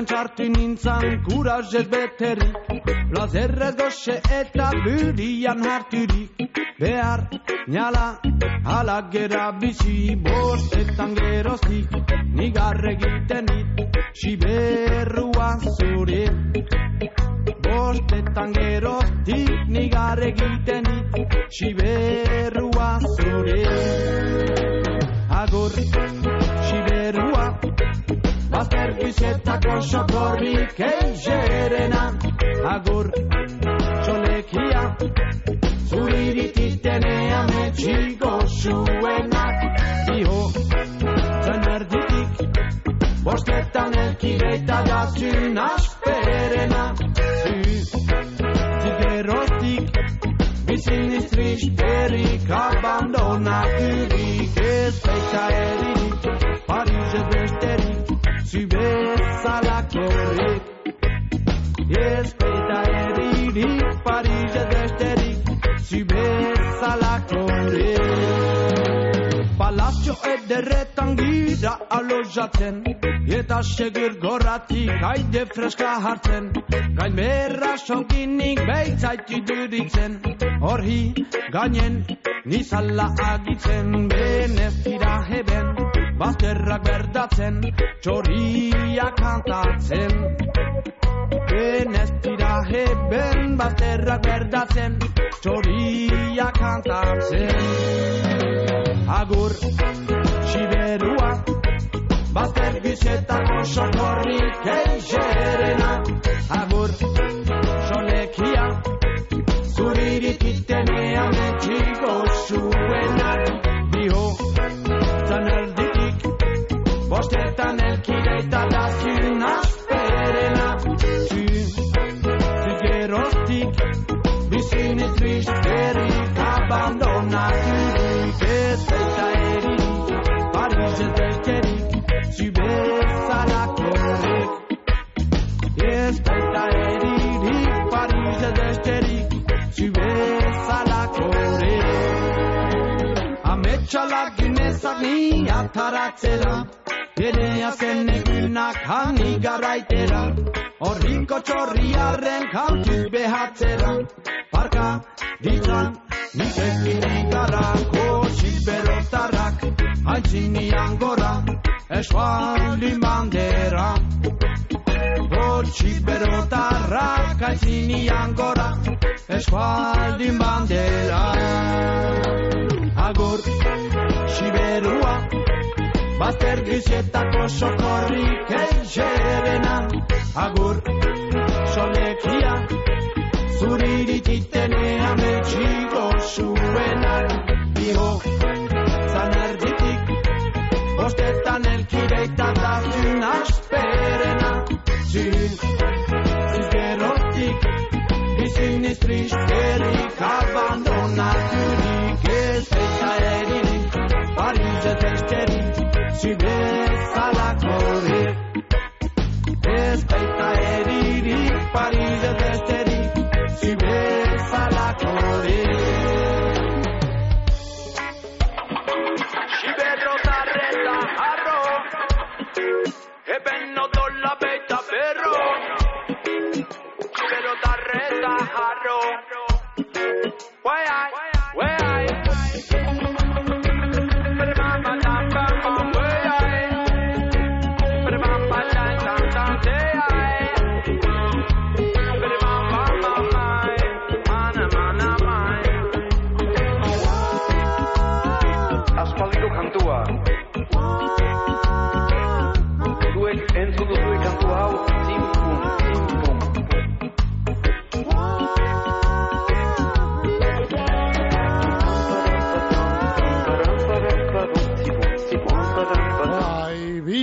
Parisan txartu nintzan kurajez beterik Plazerrez goxe eta burian harturik Behar, nala, ala gera bizi Bostetan geroztik, nigar egiten dit Siberrua zure Bostetan geroztik, nigar egiten dit Siberrua zure agur Bazter bizetako sokorrik eigerena Agur Txolekia Zurirititenea metxiko zuenak. Iho Zen erditik Bostetan elkireita datzun asperena. Zu Zigeroztik Biziniz tristerik abandonaturik Ez baita eririk Parizez besterik Zu bezalakorik Ez baita eririk Parizez besterik Zu bezalakorik Palazzo ederretan gira alojatzen Eta segur gorratik haide freska hartzen Gain berra sonkinik beitzaitu duritzen Horhi gainen nizala agitzen. Benez tira heben bazterrak berdatzen Txoria kantatzen. Benez tira heben bazterrak berdatzen Txoria kantatzen. Agur, Siberua Bazter gizetako sokorrik eigerena Agur, solekia Zurirititenea metxiko zuenak Bostetan elkira eta dazun azperena Zu, zu gerostik Bizini tristerik abandonatu Dik ez eta erin Parizet besterik Zu bezalak horrek. Ez eta eririk Parizet besterik Zu bezalak horrek. Ametxalak ginezak ni ataratzela Ametxalak ginezak ni ataratzela Ere azken egunak hani garaitera Horriko txorriarren kantu behatzera. Parka ditzan nitekin igarako Silberotarrak haintzinian gora Esfaldin bandera Hortxik berotarrak haintzinian gora Esfaldin bandera Agur, siberua Bazter gizietako sokorrik eixerena Agur, solekia Zurirititenea metxiko zuenak Iho, zan erditik Bostetan elkireita dazun asperena. Zin, zizgerotik Bizin iztrizkerik abandonaturik Ez eta Ez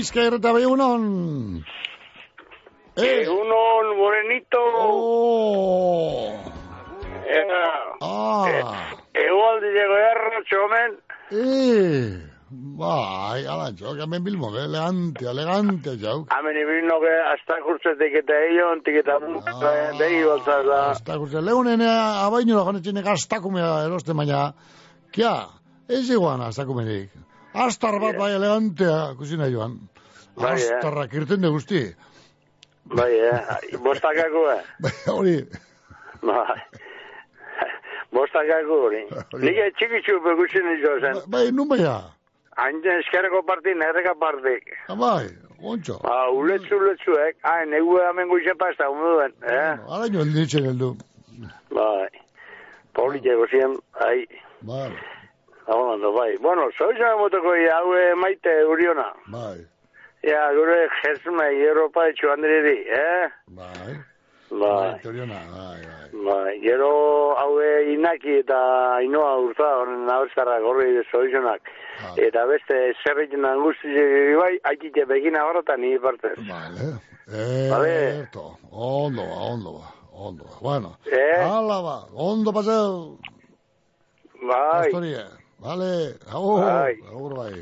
Bai, bizka irreta bai unon. Egunon, morenito. Oh. Ega, Ah. egualdi lego erro, txomen. Eh. Bai, alantxo, que hemen bilmo, que elegante, elegante, jau. Hemen ibino que hasta kurtzetik eta eion, tiketa behi baltzazla. Hasta kurse, leunen abaino lagun etxine gaztakumea eroste baina, kia, ez iguan gaztakumenik. Astar bat bai elegantea, kusina joan. Bai, eh. Astarrak irten de guzti. Bai, eh, bostakako, eh. Bai, hori, Bai. Bostakako hori. Nik txikitzu begutsin izo zen. bai, nun baina. Haintzen eskerreko parti, negreka parti. Ah, Bai, ontxo. Ba, uletzu, uletzuek. Ah, negu hemen guizen pasta, umuduen, eh? Araño el ditzen heldu. Bai. Politeko zien, ai. Bai, Hablando, bai. Bueno, soiza motoko ia, haue maite uriona. bai, Ja, gure jesmei Europa etxu handriri, eh? bai. Bai. Toriona, bai, bai. Bai, gero haue inaki eta inoa urta, honen abeskarrak horri soizonak. Eta beste zerritzen angusti bai, haitite begina horretan ni partez. Vale. Vale. Erto, ondo ba, ondo ba, ondo ba. Bueno, Eh? hala ba, ondo paseo. Bai. Pastorie, vale, agur, Bai. agur bai.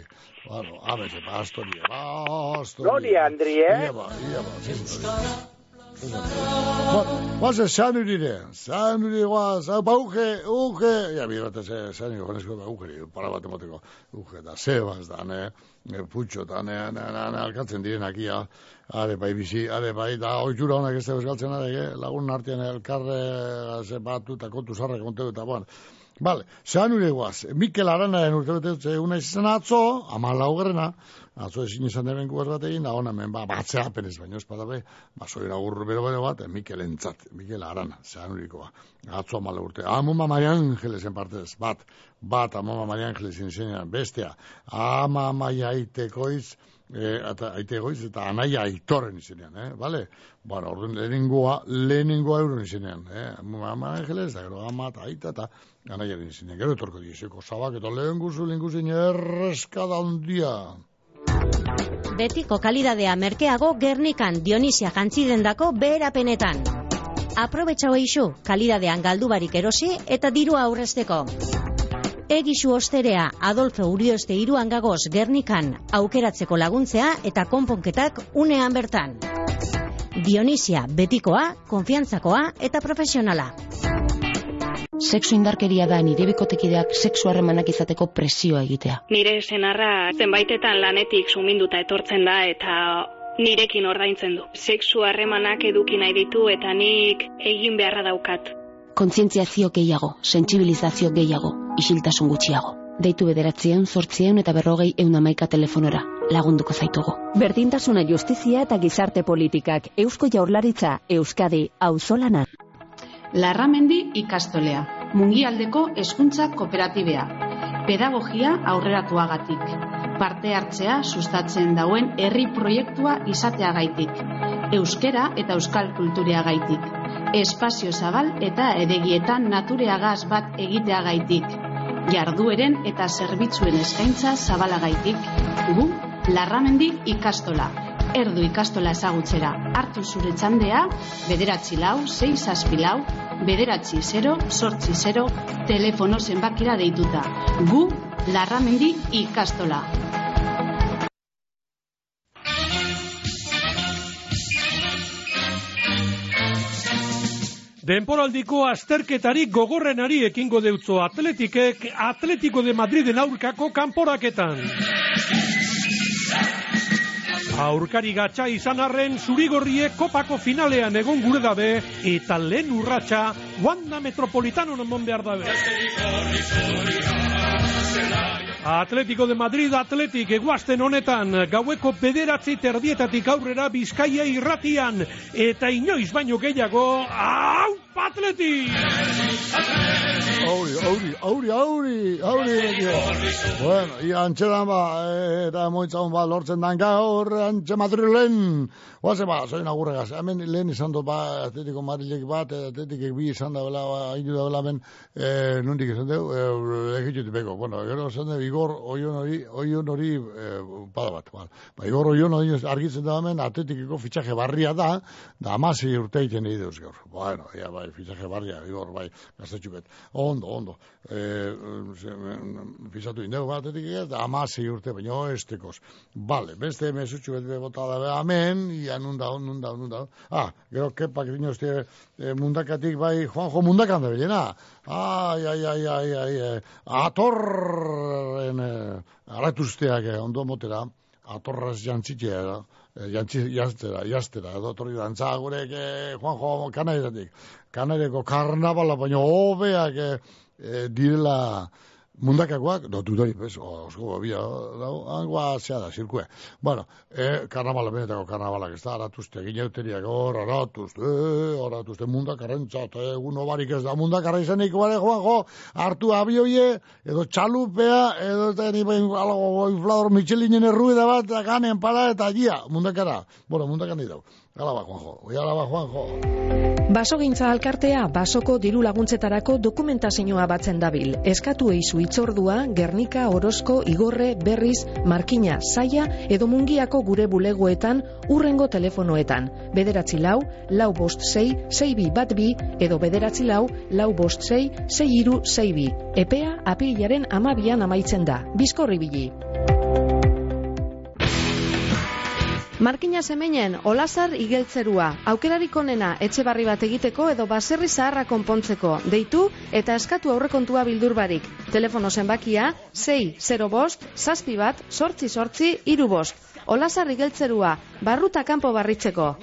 Bueno, abese, pastorie, pastorie. Gloria, Andri, eh? Ia ba, ia ba, sempre. Bueno, guazen, zean urire, zean urire, guaz, hau, ba, uge, uge, ja, birate, ze, zean urire, jonesko, da, ugeri, para bat emoteko, uge, da, sebas, da, ne, putxo, da, ne, ne, ne, ne, alkatzen direnak, ia, are, bai, bizi, are, bai, da, oitxura honak ez da bezgaltzen, are, eh, lagun artean elkarre, ze, batu, eta kontu zarrak, konteu, eta, bueno, Vale, zean ure guaz, Mikel Aranaren urte bete una izan atzo, ama laugarrena, atzo ezin izan deben guber bat egin, da hona hemen, ba, batzea penez, baino ez badabe, ba, soira gurru bero bero bat, Mikel entzat, Mikel Arana, zean urikoa, atzo ama urte, amuma Maria Angelesen partez, bat, bat, amuma Maria Angelesen izenean, bestea, ama maia aitekoiz, e, eta aitegoiz, eta anaia aitorren izenean, eh, vale? Bueno, orduan lehenengoa, lehenengoa euron izenean, eh, ama Angeles, da gero ama eta aita, eta anaiaren izenean, gero etorko diezeko, zabak, eta lehen guzu, lehen erreskada handia. Betiko kalidadea merkeago Gernikan Dionisia jantzidendako beherapenetan. Aprobetxau eixu, kalidadean galdu barik erosi eta dirua aurrezteko. Egisu osterea Adolfo Urioste iruan gagoz Gernikan aukeratzeko laguntzea eta konponketak unean bertan. Dionisia betikoa, konfiantzakoa eta profesionala. Sexu indarkeria da nire bikotekideak sexu harremanak izateko presioa egitea. Nire senarra zenbaitetan lanetik suminduta etortzen da eta nirekin ordaintzen du. Sexu harremanak eduki nahi ditu eta nik egin beharra daukat. Kontzientziazio gehiago, sentsibilizazio gehiago, isiltasun gutxiago. Deitu bederatzieun, zortzieun eta berrogei eun amaika telefonora. Lagunduko zaitugu. Berdintasuna justizia eta gizarte politikak. Eusko jaurlaritza, Euskadi, auzolana. Larramendi ikastolea, mungialdeko hezkuntza kooperatibea. Pedagogia aurreratuagatik. Parte hartzea sustatzen dauen herri proiektua izateagaitik. Euskera eta euskal kultureagaitik. Espazio zabal eta eregietan natureagaz bat egiteagaitik. Jardueren eta zerbitzuen eskaintza zabalagaitik. Gu, Larramendi ikastola. Erdu ikastola ezagutzera. Hartu zure txandea, bederatzi lau, sei zazpi lau, bederatzi 0, sortzi 0, telefono zenbakira deituta. Gu, Larramendi ikastola. Denporaldiko azterketari gogorrenari ekingo deutzo atletikek Atletico de Madriden aurkako kanporaketan. Aurkari gatsa izan arren zurigorriek kopako finalean egon gure dabe eta lehen urratsa Wanda Metropolitano non behar dabe. Atletico de Madrid Atletik eguazten honetan gaueko bederatzi terdietatik aurrera bizkaia irratian eta inoiz baino gehiago hau Atleti! Auri, auri, auri, auri, auri, Bueno, ia antxedan ba, eta moitzaun ba, lortzen dan gaur, antxe Madrilen. Oaze ba, zoin agurregaz. Hemen lehen izan dut ba, atletiko marilek bat, atletikek bi izan da bela, ba, inu da bela ben, e, nundik izan deu, e, egitut beko. Bueno, gero izan deu, Igor oion hori, oion hori, e, pada bat. Ba, ba Igor oion hori argitzen da hemen, atletikiko fitxaje barria da, da amasi urte egiten egin deuz gaur. Bueno, ia, bai, fitxaje barria, Igor, bai, gaztetxuket. Ondo, ondo. E, fizatu indegu bat, atletik da amasi urte, baina estekos. Vale, beste mesutxu bete bota da, amen, ia nunda, nunda, nunda. Ah, gero, kepak dino este e, mundakatik, bai, Juanjo mundakan da bilena. Ai, ai, ai, ai, ai, ai, atorren, e, aratuzteak, eh, ondo motera, atorraz jantzitea, da. E, jantzi, jaztera, jaztera, edo torri dantza gurek, e, Juanjo, kanaizatik, kanaireko karnavala, baina hobeak e, e, direla mundakakoak, do dudai, bez, osko bia, dau, hangoa zea da, zirkue. Bueno, e, karnavala, benetako karnavalak, ez da, aratuzte, gineuteriak, hor, aratuzte, aratuzte, mundakarrentzat, egun obarik ez da, mundakarra izanik, bale, joan, jo, hartu abioie, edo txalupea, edo eta ni bain, alago, inflador, Michelinen erruida bat, ganen para, eta gia, mundakara. Bueno, mundakan didau. Alaba, Juanjo, oi alaba, Juanjo. Basogintza alkartea basoko diru laguntzetarako dokumentazioa batzen dabil. Eskatu eizu itzordua, Gernika, Orozko, Igorre, Berriz, Markina, Saia edo Mungiako gure bulegoetan urrengo telefonoetan. Bederatzi lau, lau bost sei, sei bi bat bi, edo bederatzi lau, lau bost sei, sei iru, sei bi. Epea apilaren amabian amaitzen da. Bizkorri bili. Markina zemenen, olazar igeltzerua. Aukerarik onena etxe barri bat egiteko edo baserri zaharra konpontzeko. Deitu eta eskatu aurrekontua bildur barik. Telefono zenbakia 6 0 bost, zazpi bat, sortzi sortzi, iru bost. Olazar igeltzerua, barruta kanpo barritzeko.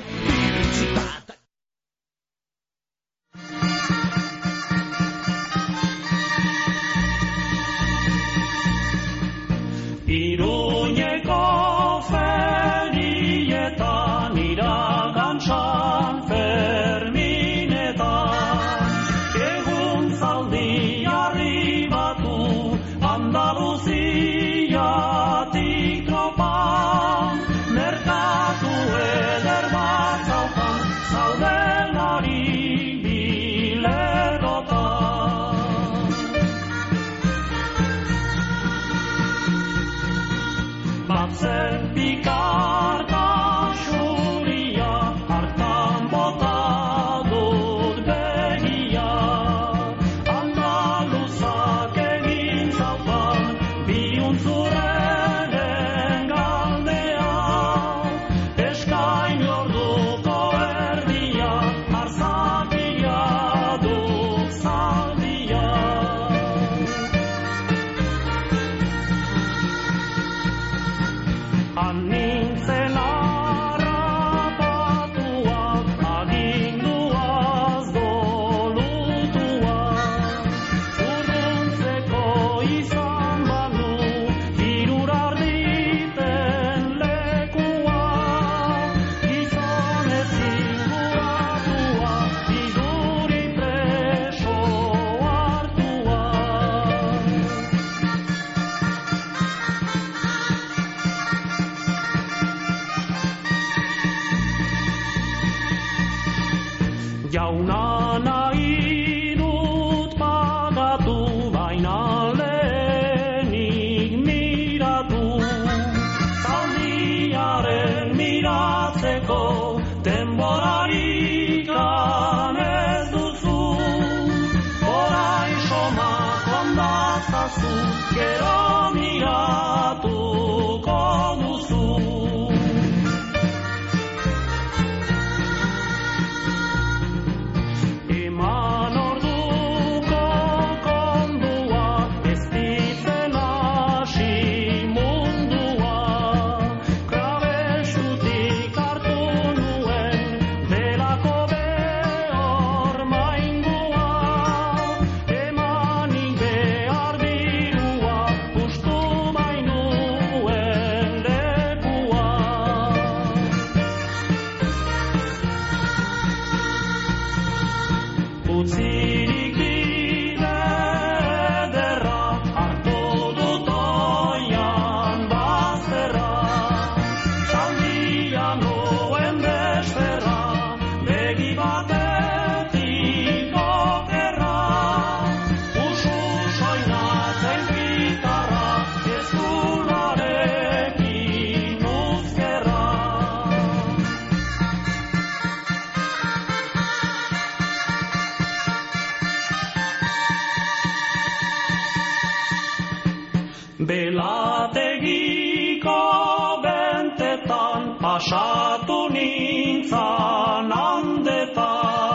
Belategiko bentetan pasatu nintzan handetan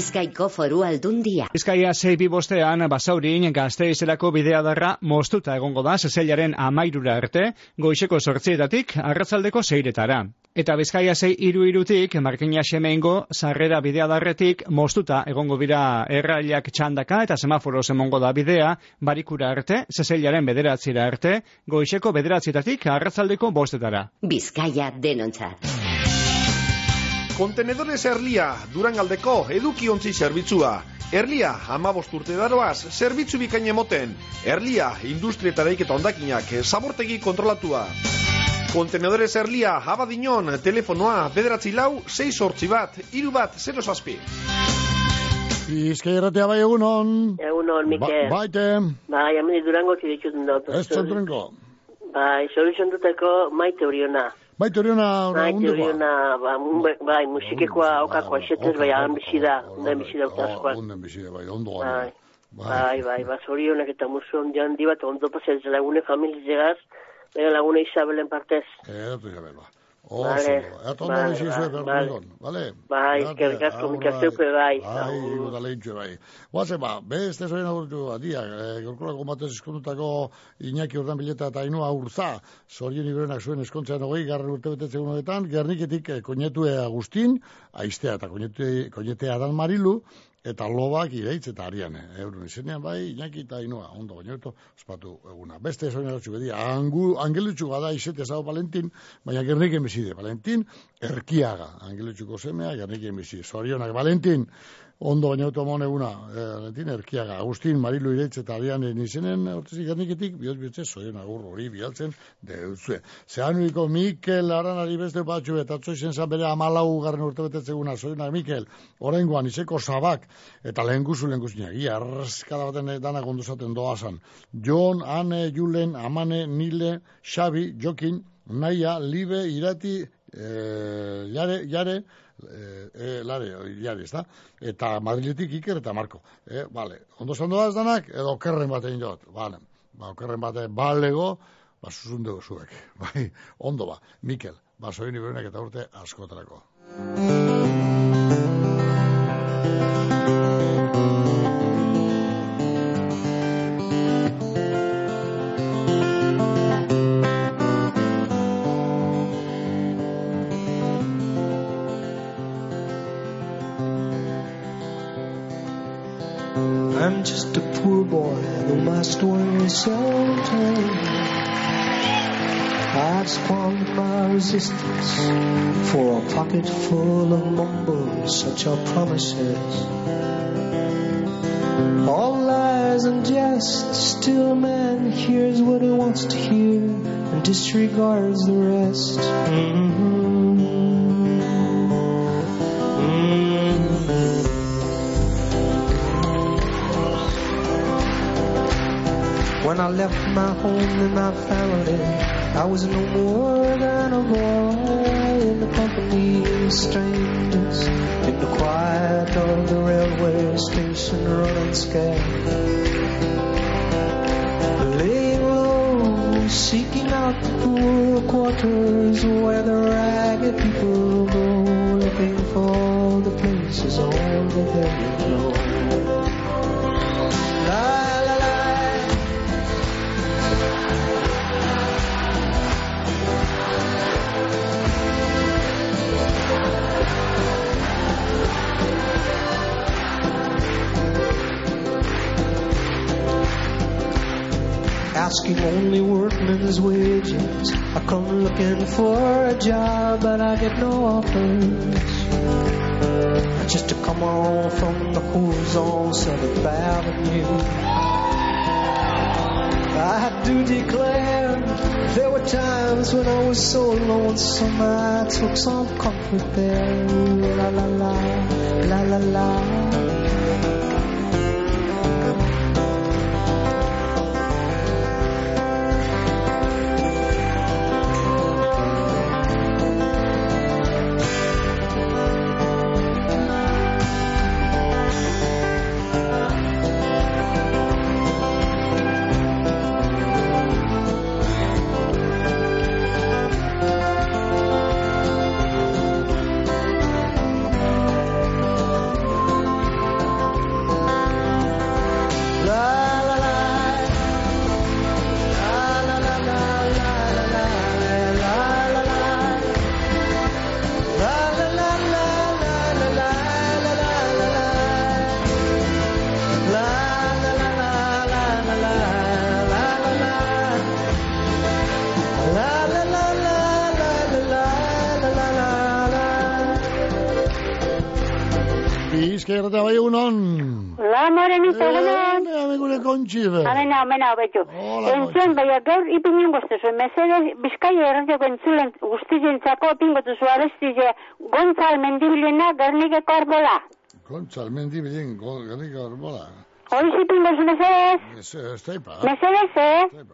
Bizkaiko foru aldundia. Bizkaia sei bi bostean basaurin gazteizelako bidea darra moztuta egongo da zezelaren amairura arte, goizeko sortzietatik arratzaldeko seiretara. Eta Bizkaia sei iru irutik, Markina Xemeingo, sarrera bidea darretik, moztuta egongo bira errailak txandaka eta semaforo emongo da bidea, barikura arte, zezelaren bederatzira arte, goizeko bederatzietatik arratzaldeko bostetara. Bizkaia denontzat. Kontenedores Erlia, Durangaldeko edukiontzi zerbitzua. Erlia, amabost urte daroaz, zerbitzu bikain emoten. Erlia, industria eta daiketa ondakinak, zabortegi kontrolatua. Kontenedores Erlia, abadinon, telefonoa, bederatzi lau, 6 sortzi bat, iru bat, 0 zazpi. Bizkai erratea bai egunon. Egunon, Mikel. Ba, baite. Bai, hemen durango kidetxuten dut. Ez zontrenko. Bai, soluzio duteko maite horiona. Baite horiona, Maite undekoa. horiona, ba, mun- bai, musikekoa okakoa esetez, bai, han bizi da, onden bizi da. Onden bizi da, bai, ondo Bai, Bai. bai, bai, ba, zorionak eta musu ondi handi bat, ondo pasez lagune familizegaz, bera lagune Isabelen partez. Eratu jabe, ba. Oso, Vale, eta ondo bizi vale, zuen, behar vale. dugun, bale? Bai, eskerrik asko, aurra, mikazeupe, bai. Bai, guda lehintxue, bai. Guazen, ba, beste zoen agurtu adia, e, gorkulako batez eskondutako Iñaki Urdan Bileta eta Ainhoa Urza, zorien iberenak zuen eskontzean hogei, garren urte betetze honetan, gerniketik e, koñetue Agustin, aiztea eta koñetea Dan Marilu, eta lobak ireitz eta ariane. Eurun izenean bai, Iñaki eta Ainhoa, ondo baina eto, ospatu eguna. Beste agurtu bedia, angu, angelutxu bada izete zau Valentin, baina gerniken bizide, Valentin, erkiaga, angelutxuko semea, gerniken bizide. Zorionak, Valentin, ondo baina auto amon eguna, eh, Valentin, erkiaga, Agustin, Marilu Ireitz eta Ariane izenen, hortezik gerniketik, bihotz bihotze, zoien agur hori bialtzen, deutzue. Zehanuiko Mikel Aranari beste batxu eta atzo izen zan bere amalau garren urte betetzeguna, zoienak Mikel, oraingoan izeko zabak, eta lehen guzu lehen guzinak, ia, arraskada baten dana gonduzaten doazan. Jon, Ane, Julen, Amane, Nile, Xabi, Jokin, Naia, Libe, Irati, eh, Jare, Jare, eh, eh, Lare, Jare, ezta? Eta Madriletik Iker eta Marko. Eh, vale. Ondo zan doaz danak, edo okerren batein jot. Vale. Ba, okerren bate balego, ba, zuzundego zuek. Bai, ondo ba. Mikel, ba, soin iberenak eta urte askotarako. Boy who must worry sometimes. I've squandered my resistance for a pocket full of mumbles, such are promises. All lies and jest, still man hears what he wants to hear and disregards the rest. Mhm. When I left my home and my family, I was no more than a boy in the company of strangers, in the quiet of the railway station running scared. Laying low, seeking out the poor quarters where the ragged people go, looking for the places all the very asking only workmen's wages. I come looking for a job, but I get no offers. Just to come on from the hooves on Seventh Avenue. I do declare there were times when I was so lonesome I took some comfort there. La la la, la la la. Kontxibe. Amena, amena, betu. Entzuen, baina gaur ipinen guztezu, mesedez, bizkaia erratioko entzulen guztizentzako pingotu zu abestize Gontzal mendibilena gernikeko arbola. Kontza, almendi bilen, gernika horbola. Hori zipin bezu mesedez. Ez, ez teipa. Mesedez, eh?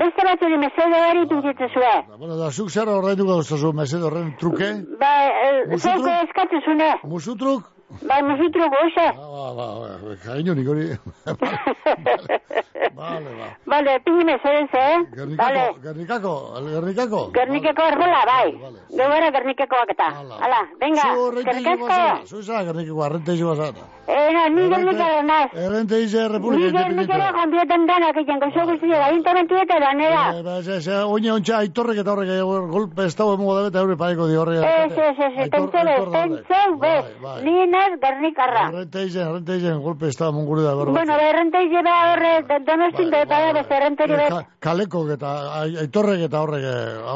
Beste batzuri mesede hori pintitzezue. Bueno, da, zuk zer horrein zu mesede horren truke? Ba, eh, zeuko eskatzezune. Musutruk? Bai, musutruk, oixe. Ba, ba, ba, kaiño nik hori. Vale, ba. Vale, pini mesedez, eh? Gernikako, gernikako, gernikako. Gernikeko horbola, bai. Gobera gernikekoak eta. Hala, venga, Zu rente izu kerkasko. bazara, zu izan gernikako, arrente izu bazara. Eh, no, ni gernikara naz. Errente izu Republika Ni gernikara joan bioten danak egiten gozo guztia, ayuntamentueta danera. Eh, ba, ze, ze, oine ontsa aitorrek eta horrek golpe ez dago emongo dabe eta eure paeko di horrek. Ez, ez, ez, tentzele, tentzeu, bez. Ni naz gernikarra. Errente izen, errente izen, golpe ez dago mongure da berro. Bueno, berrente izeba horre, donostin da eta bez. Ka, kaleko eta ai- aitorrek eta horrek.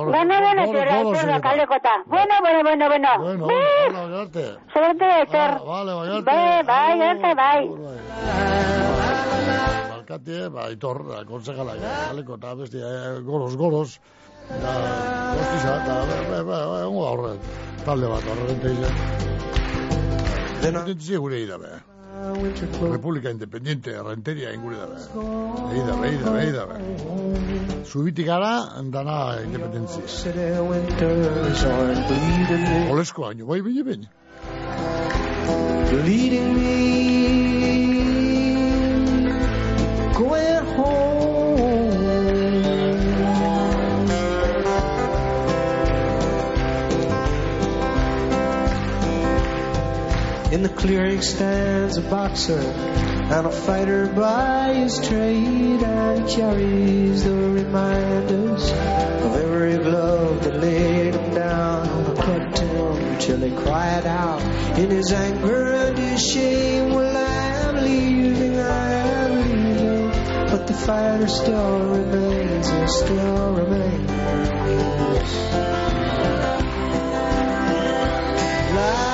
Bueno, bueno, zera, zera, eta- kalekota. Bueno, bueno, bueno, bueno. Bueno, Bai, hola, garte. Suerte de ser. Vale, bai, arte. Bai, bai, arte, bai. Alkatie, ba, aitor, da, konsejalak, kaleko eta besti, eh, goros, goros. Da, goztiza, da, ba, ba, ba, ba, ongo horre, talde bat, horrente izen. Independentzia gure idabe. Republika Independiente, renteria ingure dabe. Eida, beida, beida, be. Zubitik gara, dana independentzia. Olesko haino, bai, bine, bine. Leading me going home. In the clearing stands a boxer and a fighter by his trade, and carries the reminders of every glove that laid till he cried out in his anger and his shame. Well, I am leaving, I am leaving, but the fighter still remains, he still remains. La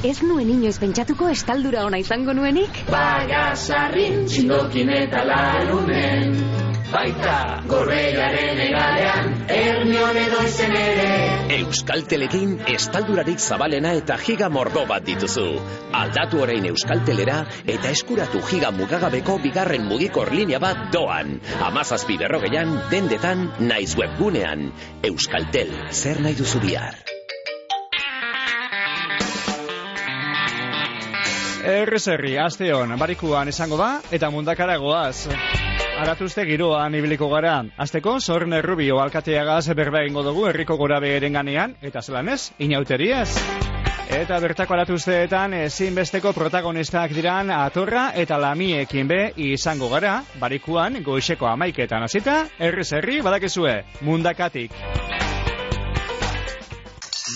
Ez nuen inoiz pentsatuko estaldura ona izango nuenik? Bagasarrin txindokin eta larunen Baita gorreiaren egalean Ernion edo izen ere Euskaltelekin estaldurarik zabalena eta giga mordo bat dituzu. Aldatu orain Euskaltelera eta eskuratu giga mugagabeko bigarren mugikor linea bat doan. Amazazpi berrogeian, dendetan, naiz webgunean. Euskaltel, zer nahi duzu bihar? Errezerri, aste hon, barikuan esango da, eta mundakara goaz. Aratuzte giroan ibiliko gara. Azteko, zorn errubio alkateagaz berba egingo dugu herriko gora beheren ganean, eta zelan ez, inauteriez. Eta bertako aratuzteetan ezinbesteko protagonistak diran atorra eta lamiekin be izango gara, barikuan goixeko amaiketan hasita, errezerri badakezue, mundakatik.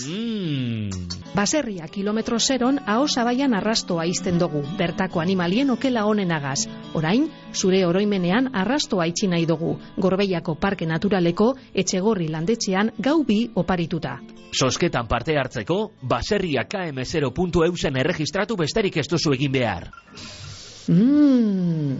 Mm. Baserria kilometro zeron aho zabaian arrastoa izten dugu, bertako animalien okela honenagaz. Orain, zure oroimenean arrastoa itxi nahi dugu, gorbeiako parke naturaleko etxegorri landetxean gau bi oparituta. Sosketan parte hartzeko, baserria km0.eusen erregistratu besterik ez duzu egin behar. Mm.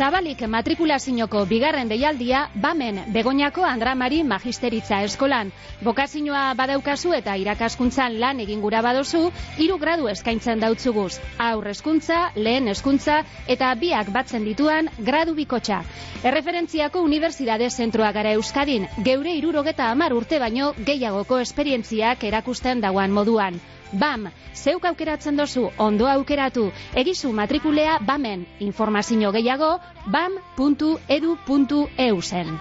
Zabalik matrikulazinoko bigarren deialdia, bamen Begoñako Andramari Magisteritza Eskolan. Bokazinoa badaukazu eta irakaskuntzan lan egin gura badozu, hiru gradu eskaintzen dautzuguz. Aur eskuntza, lehen eskuntza eta biak batzen dituan gradu bikotxa. Erreferentziako Unibertsitate Zentroa gara Euskadin, geure irurogeta amar urte baino gehiagoko esperientziak erakusten dauan moduan. BAM, zeuk aukeratzen dozu, ondo aukeratu, egizu matrikulea BAMen, informazio gehiago, bam.edu.eu zen.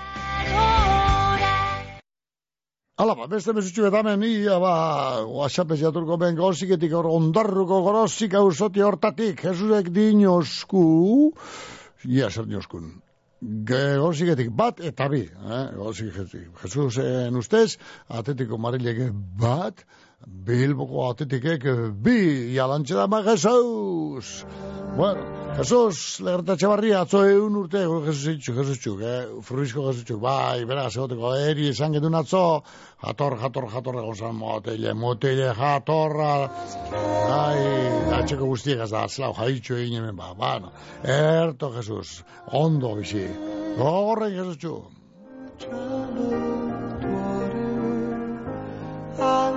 Hala ba, beste mesutxu betamen, ia ba, whatsappez jaturko ben goziketik hor ondarruko gorozik ausoti hortatik, Jesusek dinosku, ia zer dinoskun, Goziketik bat eta bi, eh? Goziketik. Jesusen ustez, atetiko marileke bat, Bilboko atetikek bi jalantxe da ma Jesus. Bueno, Jesus, legertatxe barri, atzo egun urte, Jesus itxu, Jesus txuk, eh? Fruizko Jesus txuk, bai, bera, zegoteko, eri esan gedun atzo, jator, jator, jator, egon zan, motele, motele, jatorra, ai, atxeko guztiek da, atzlau, jaitxu egin hemen, ba, bueno, erto, Jesus, ondo bizi, gorren, Jesus txuk. I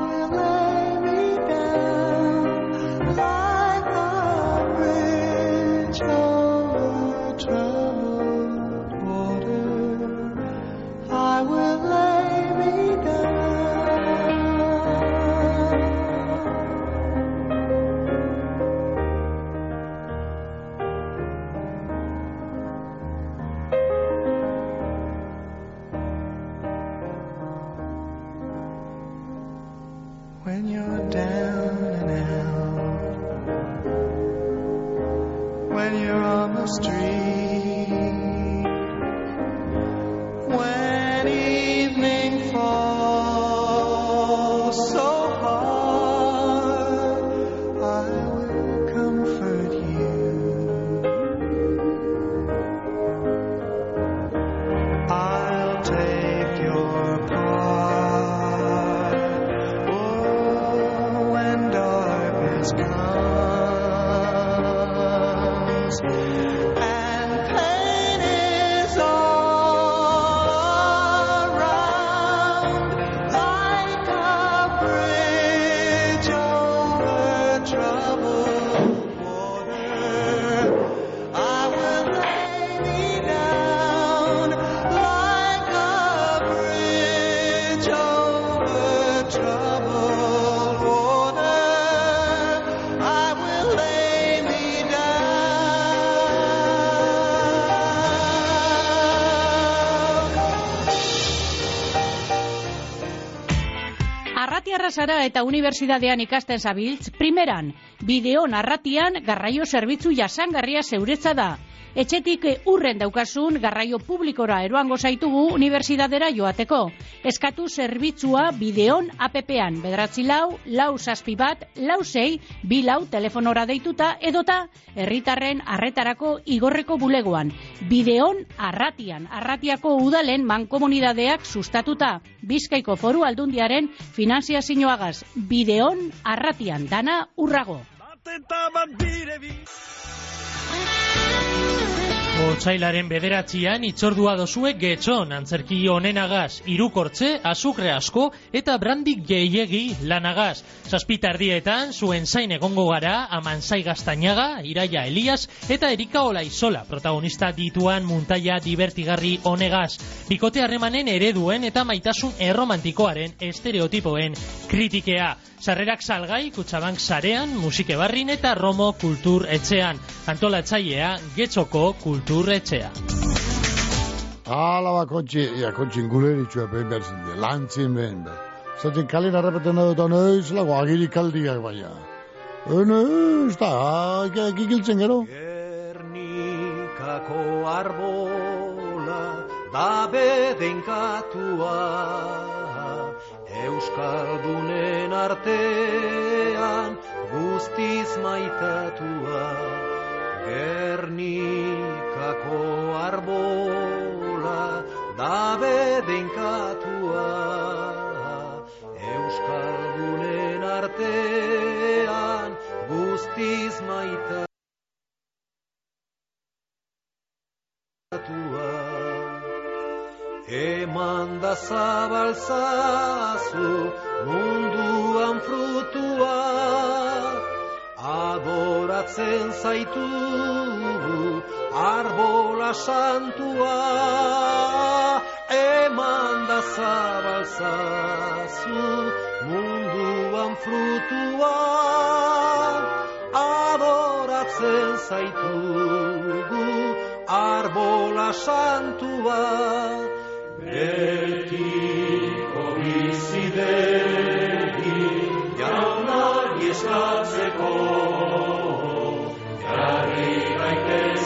zara eta unibertsitatean ikasten zabiltz, primeran, bideo narratian garraio zerbitzu jasangarria zeuretza da. Etxetik eh, urren daukasun garraio publikora eroango zaitugu unibertsitatera joateko. Eskatu zerbitzua bideon APP-an, bedratzi lau, lau zazpi bat, lau zei, bi lau telefonora deituta edota herritarren arretarako igorreko bulegoan. Bideon arratian, arratiako udalen mankomunidadeak sustatuta. Bizkaiko foru aldundiaren finanziazioagaz. Bideon arratian, dana urrago. Otsailaren bederatzian itzordua dozue getxon antzerki onenagaz, irukortze, azukre asko eta brandik gehiegi lanagaz. Zazpitardietan zuen zain egongo gara Amanzai Gaztainaga, Iraia Elias eta Erika Olaizola protagonista dituan muntaia divertigarri honegaz. Bikote harremanen ereduen eta maitasun erromantikoaren estereotipoen kritikea. Sarrerak salgai, kutsabank sarean, musike barrin eta romo kultur etxean. Antolatzailea, getxoko kultur etxea. Hala ba, kontxi, ia, kontxi inguleritxua behin behar zinde, lantzin behin behar. Zaten kalin harrapeten edo eta noiz lago agirik kaldiak baina. Noiz, da, gigiltzen gero. Gernikako arbola da bedenkatua Euskaldunen artean guztiz maitatua Gernikako Arabako arbola da bedeinkatua Euskaldunen artean guztiz maita Eman da zabalzazu munduan frutua. Adoratzen zaitu arbola santua Eman da zabalzazu munduan frutua. Adoratzen zaitugu arbola santua Betiko jaunari eskatzeko Jarri gaitezen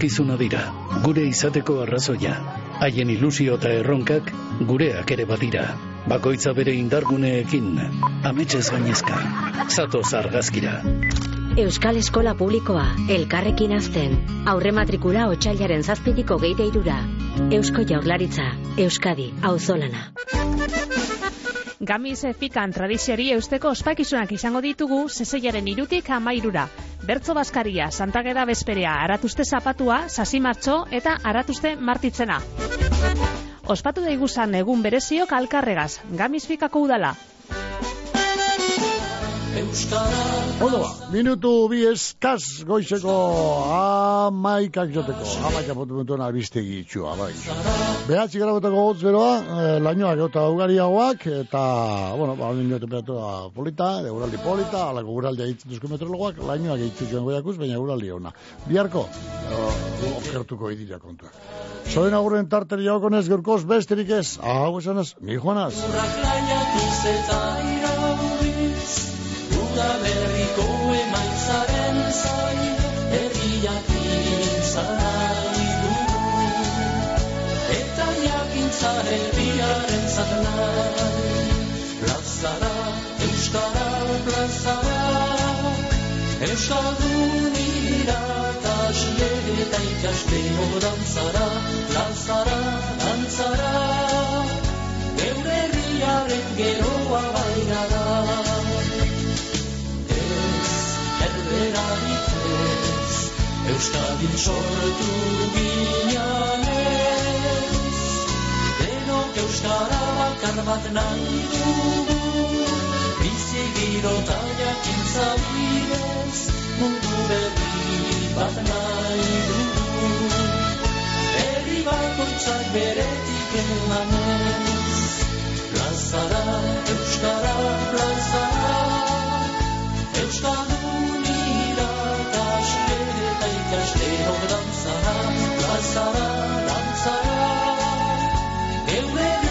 Etorkizuna dira, gure izateko arrazoia. Haien ilusio eta erronkak gureak ere badira. Bakoitza bere indarguneekin, ametsez gainezka. Zatoz argazkira. Euskal Eskola Publikoa, elkarrekin azten. Aurre matrikula otxailaren zazpitiko geite irura. Eusko Jaurlaritza, Euskadi, auzolana. Gamiz efikan tradiziari eusteko ospakizunak izango ditugu zeseiaren irutik amairura. Bertzo Baskaria, Santageda Bezperea, Aratuste Zapatua, Sasi Martxo eta Aratuste Martitzena. Ospatu daiguzan egun bereziok alkarregaz, Gamiz fikako udala. Ondo ba, minutu bi eskaz goizeko amaikak joteko, amaika potu mentuen albistegi itxua, bai. Behatzi gara betako gotz beroa, eh, lainoak eta ugariagoak, eta, bueno, ba, nio temperatura polita, euraldi polita, alako uraldia egiten duzko meteorologoak, lainoak egiten zuen goiakuz, baina uraldi ona. Biharko, eh, okertuko idila kontuak. Zoen agurren tarteri jaokonez gaurkoz besterik ez, hau esanez, mi joanaz. Herriaren zanai, plazara, euskara plazara, euskaldun iratasle eta ikasle dantzara, dantzara, dantzara, geure herriaren geroa bainara. Euskadin sortu ginanez, denok Euskara bakar bat nahi dugu, bizi giro eta jakintza bidez, mundu berri bat nahi dugu. Herri bakoitzak beretik emanez Plazara, Euskara, plazara. Euskadun lanzara, lanzara, lanzara, eure lanzara.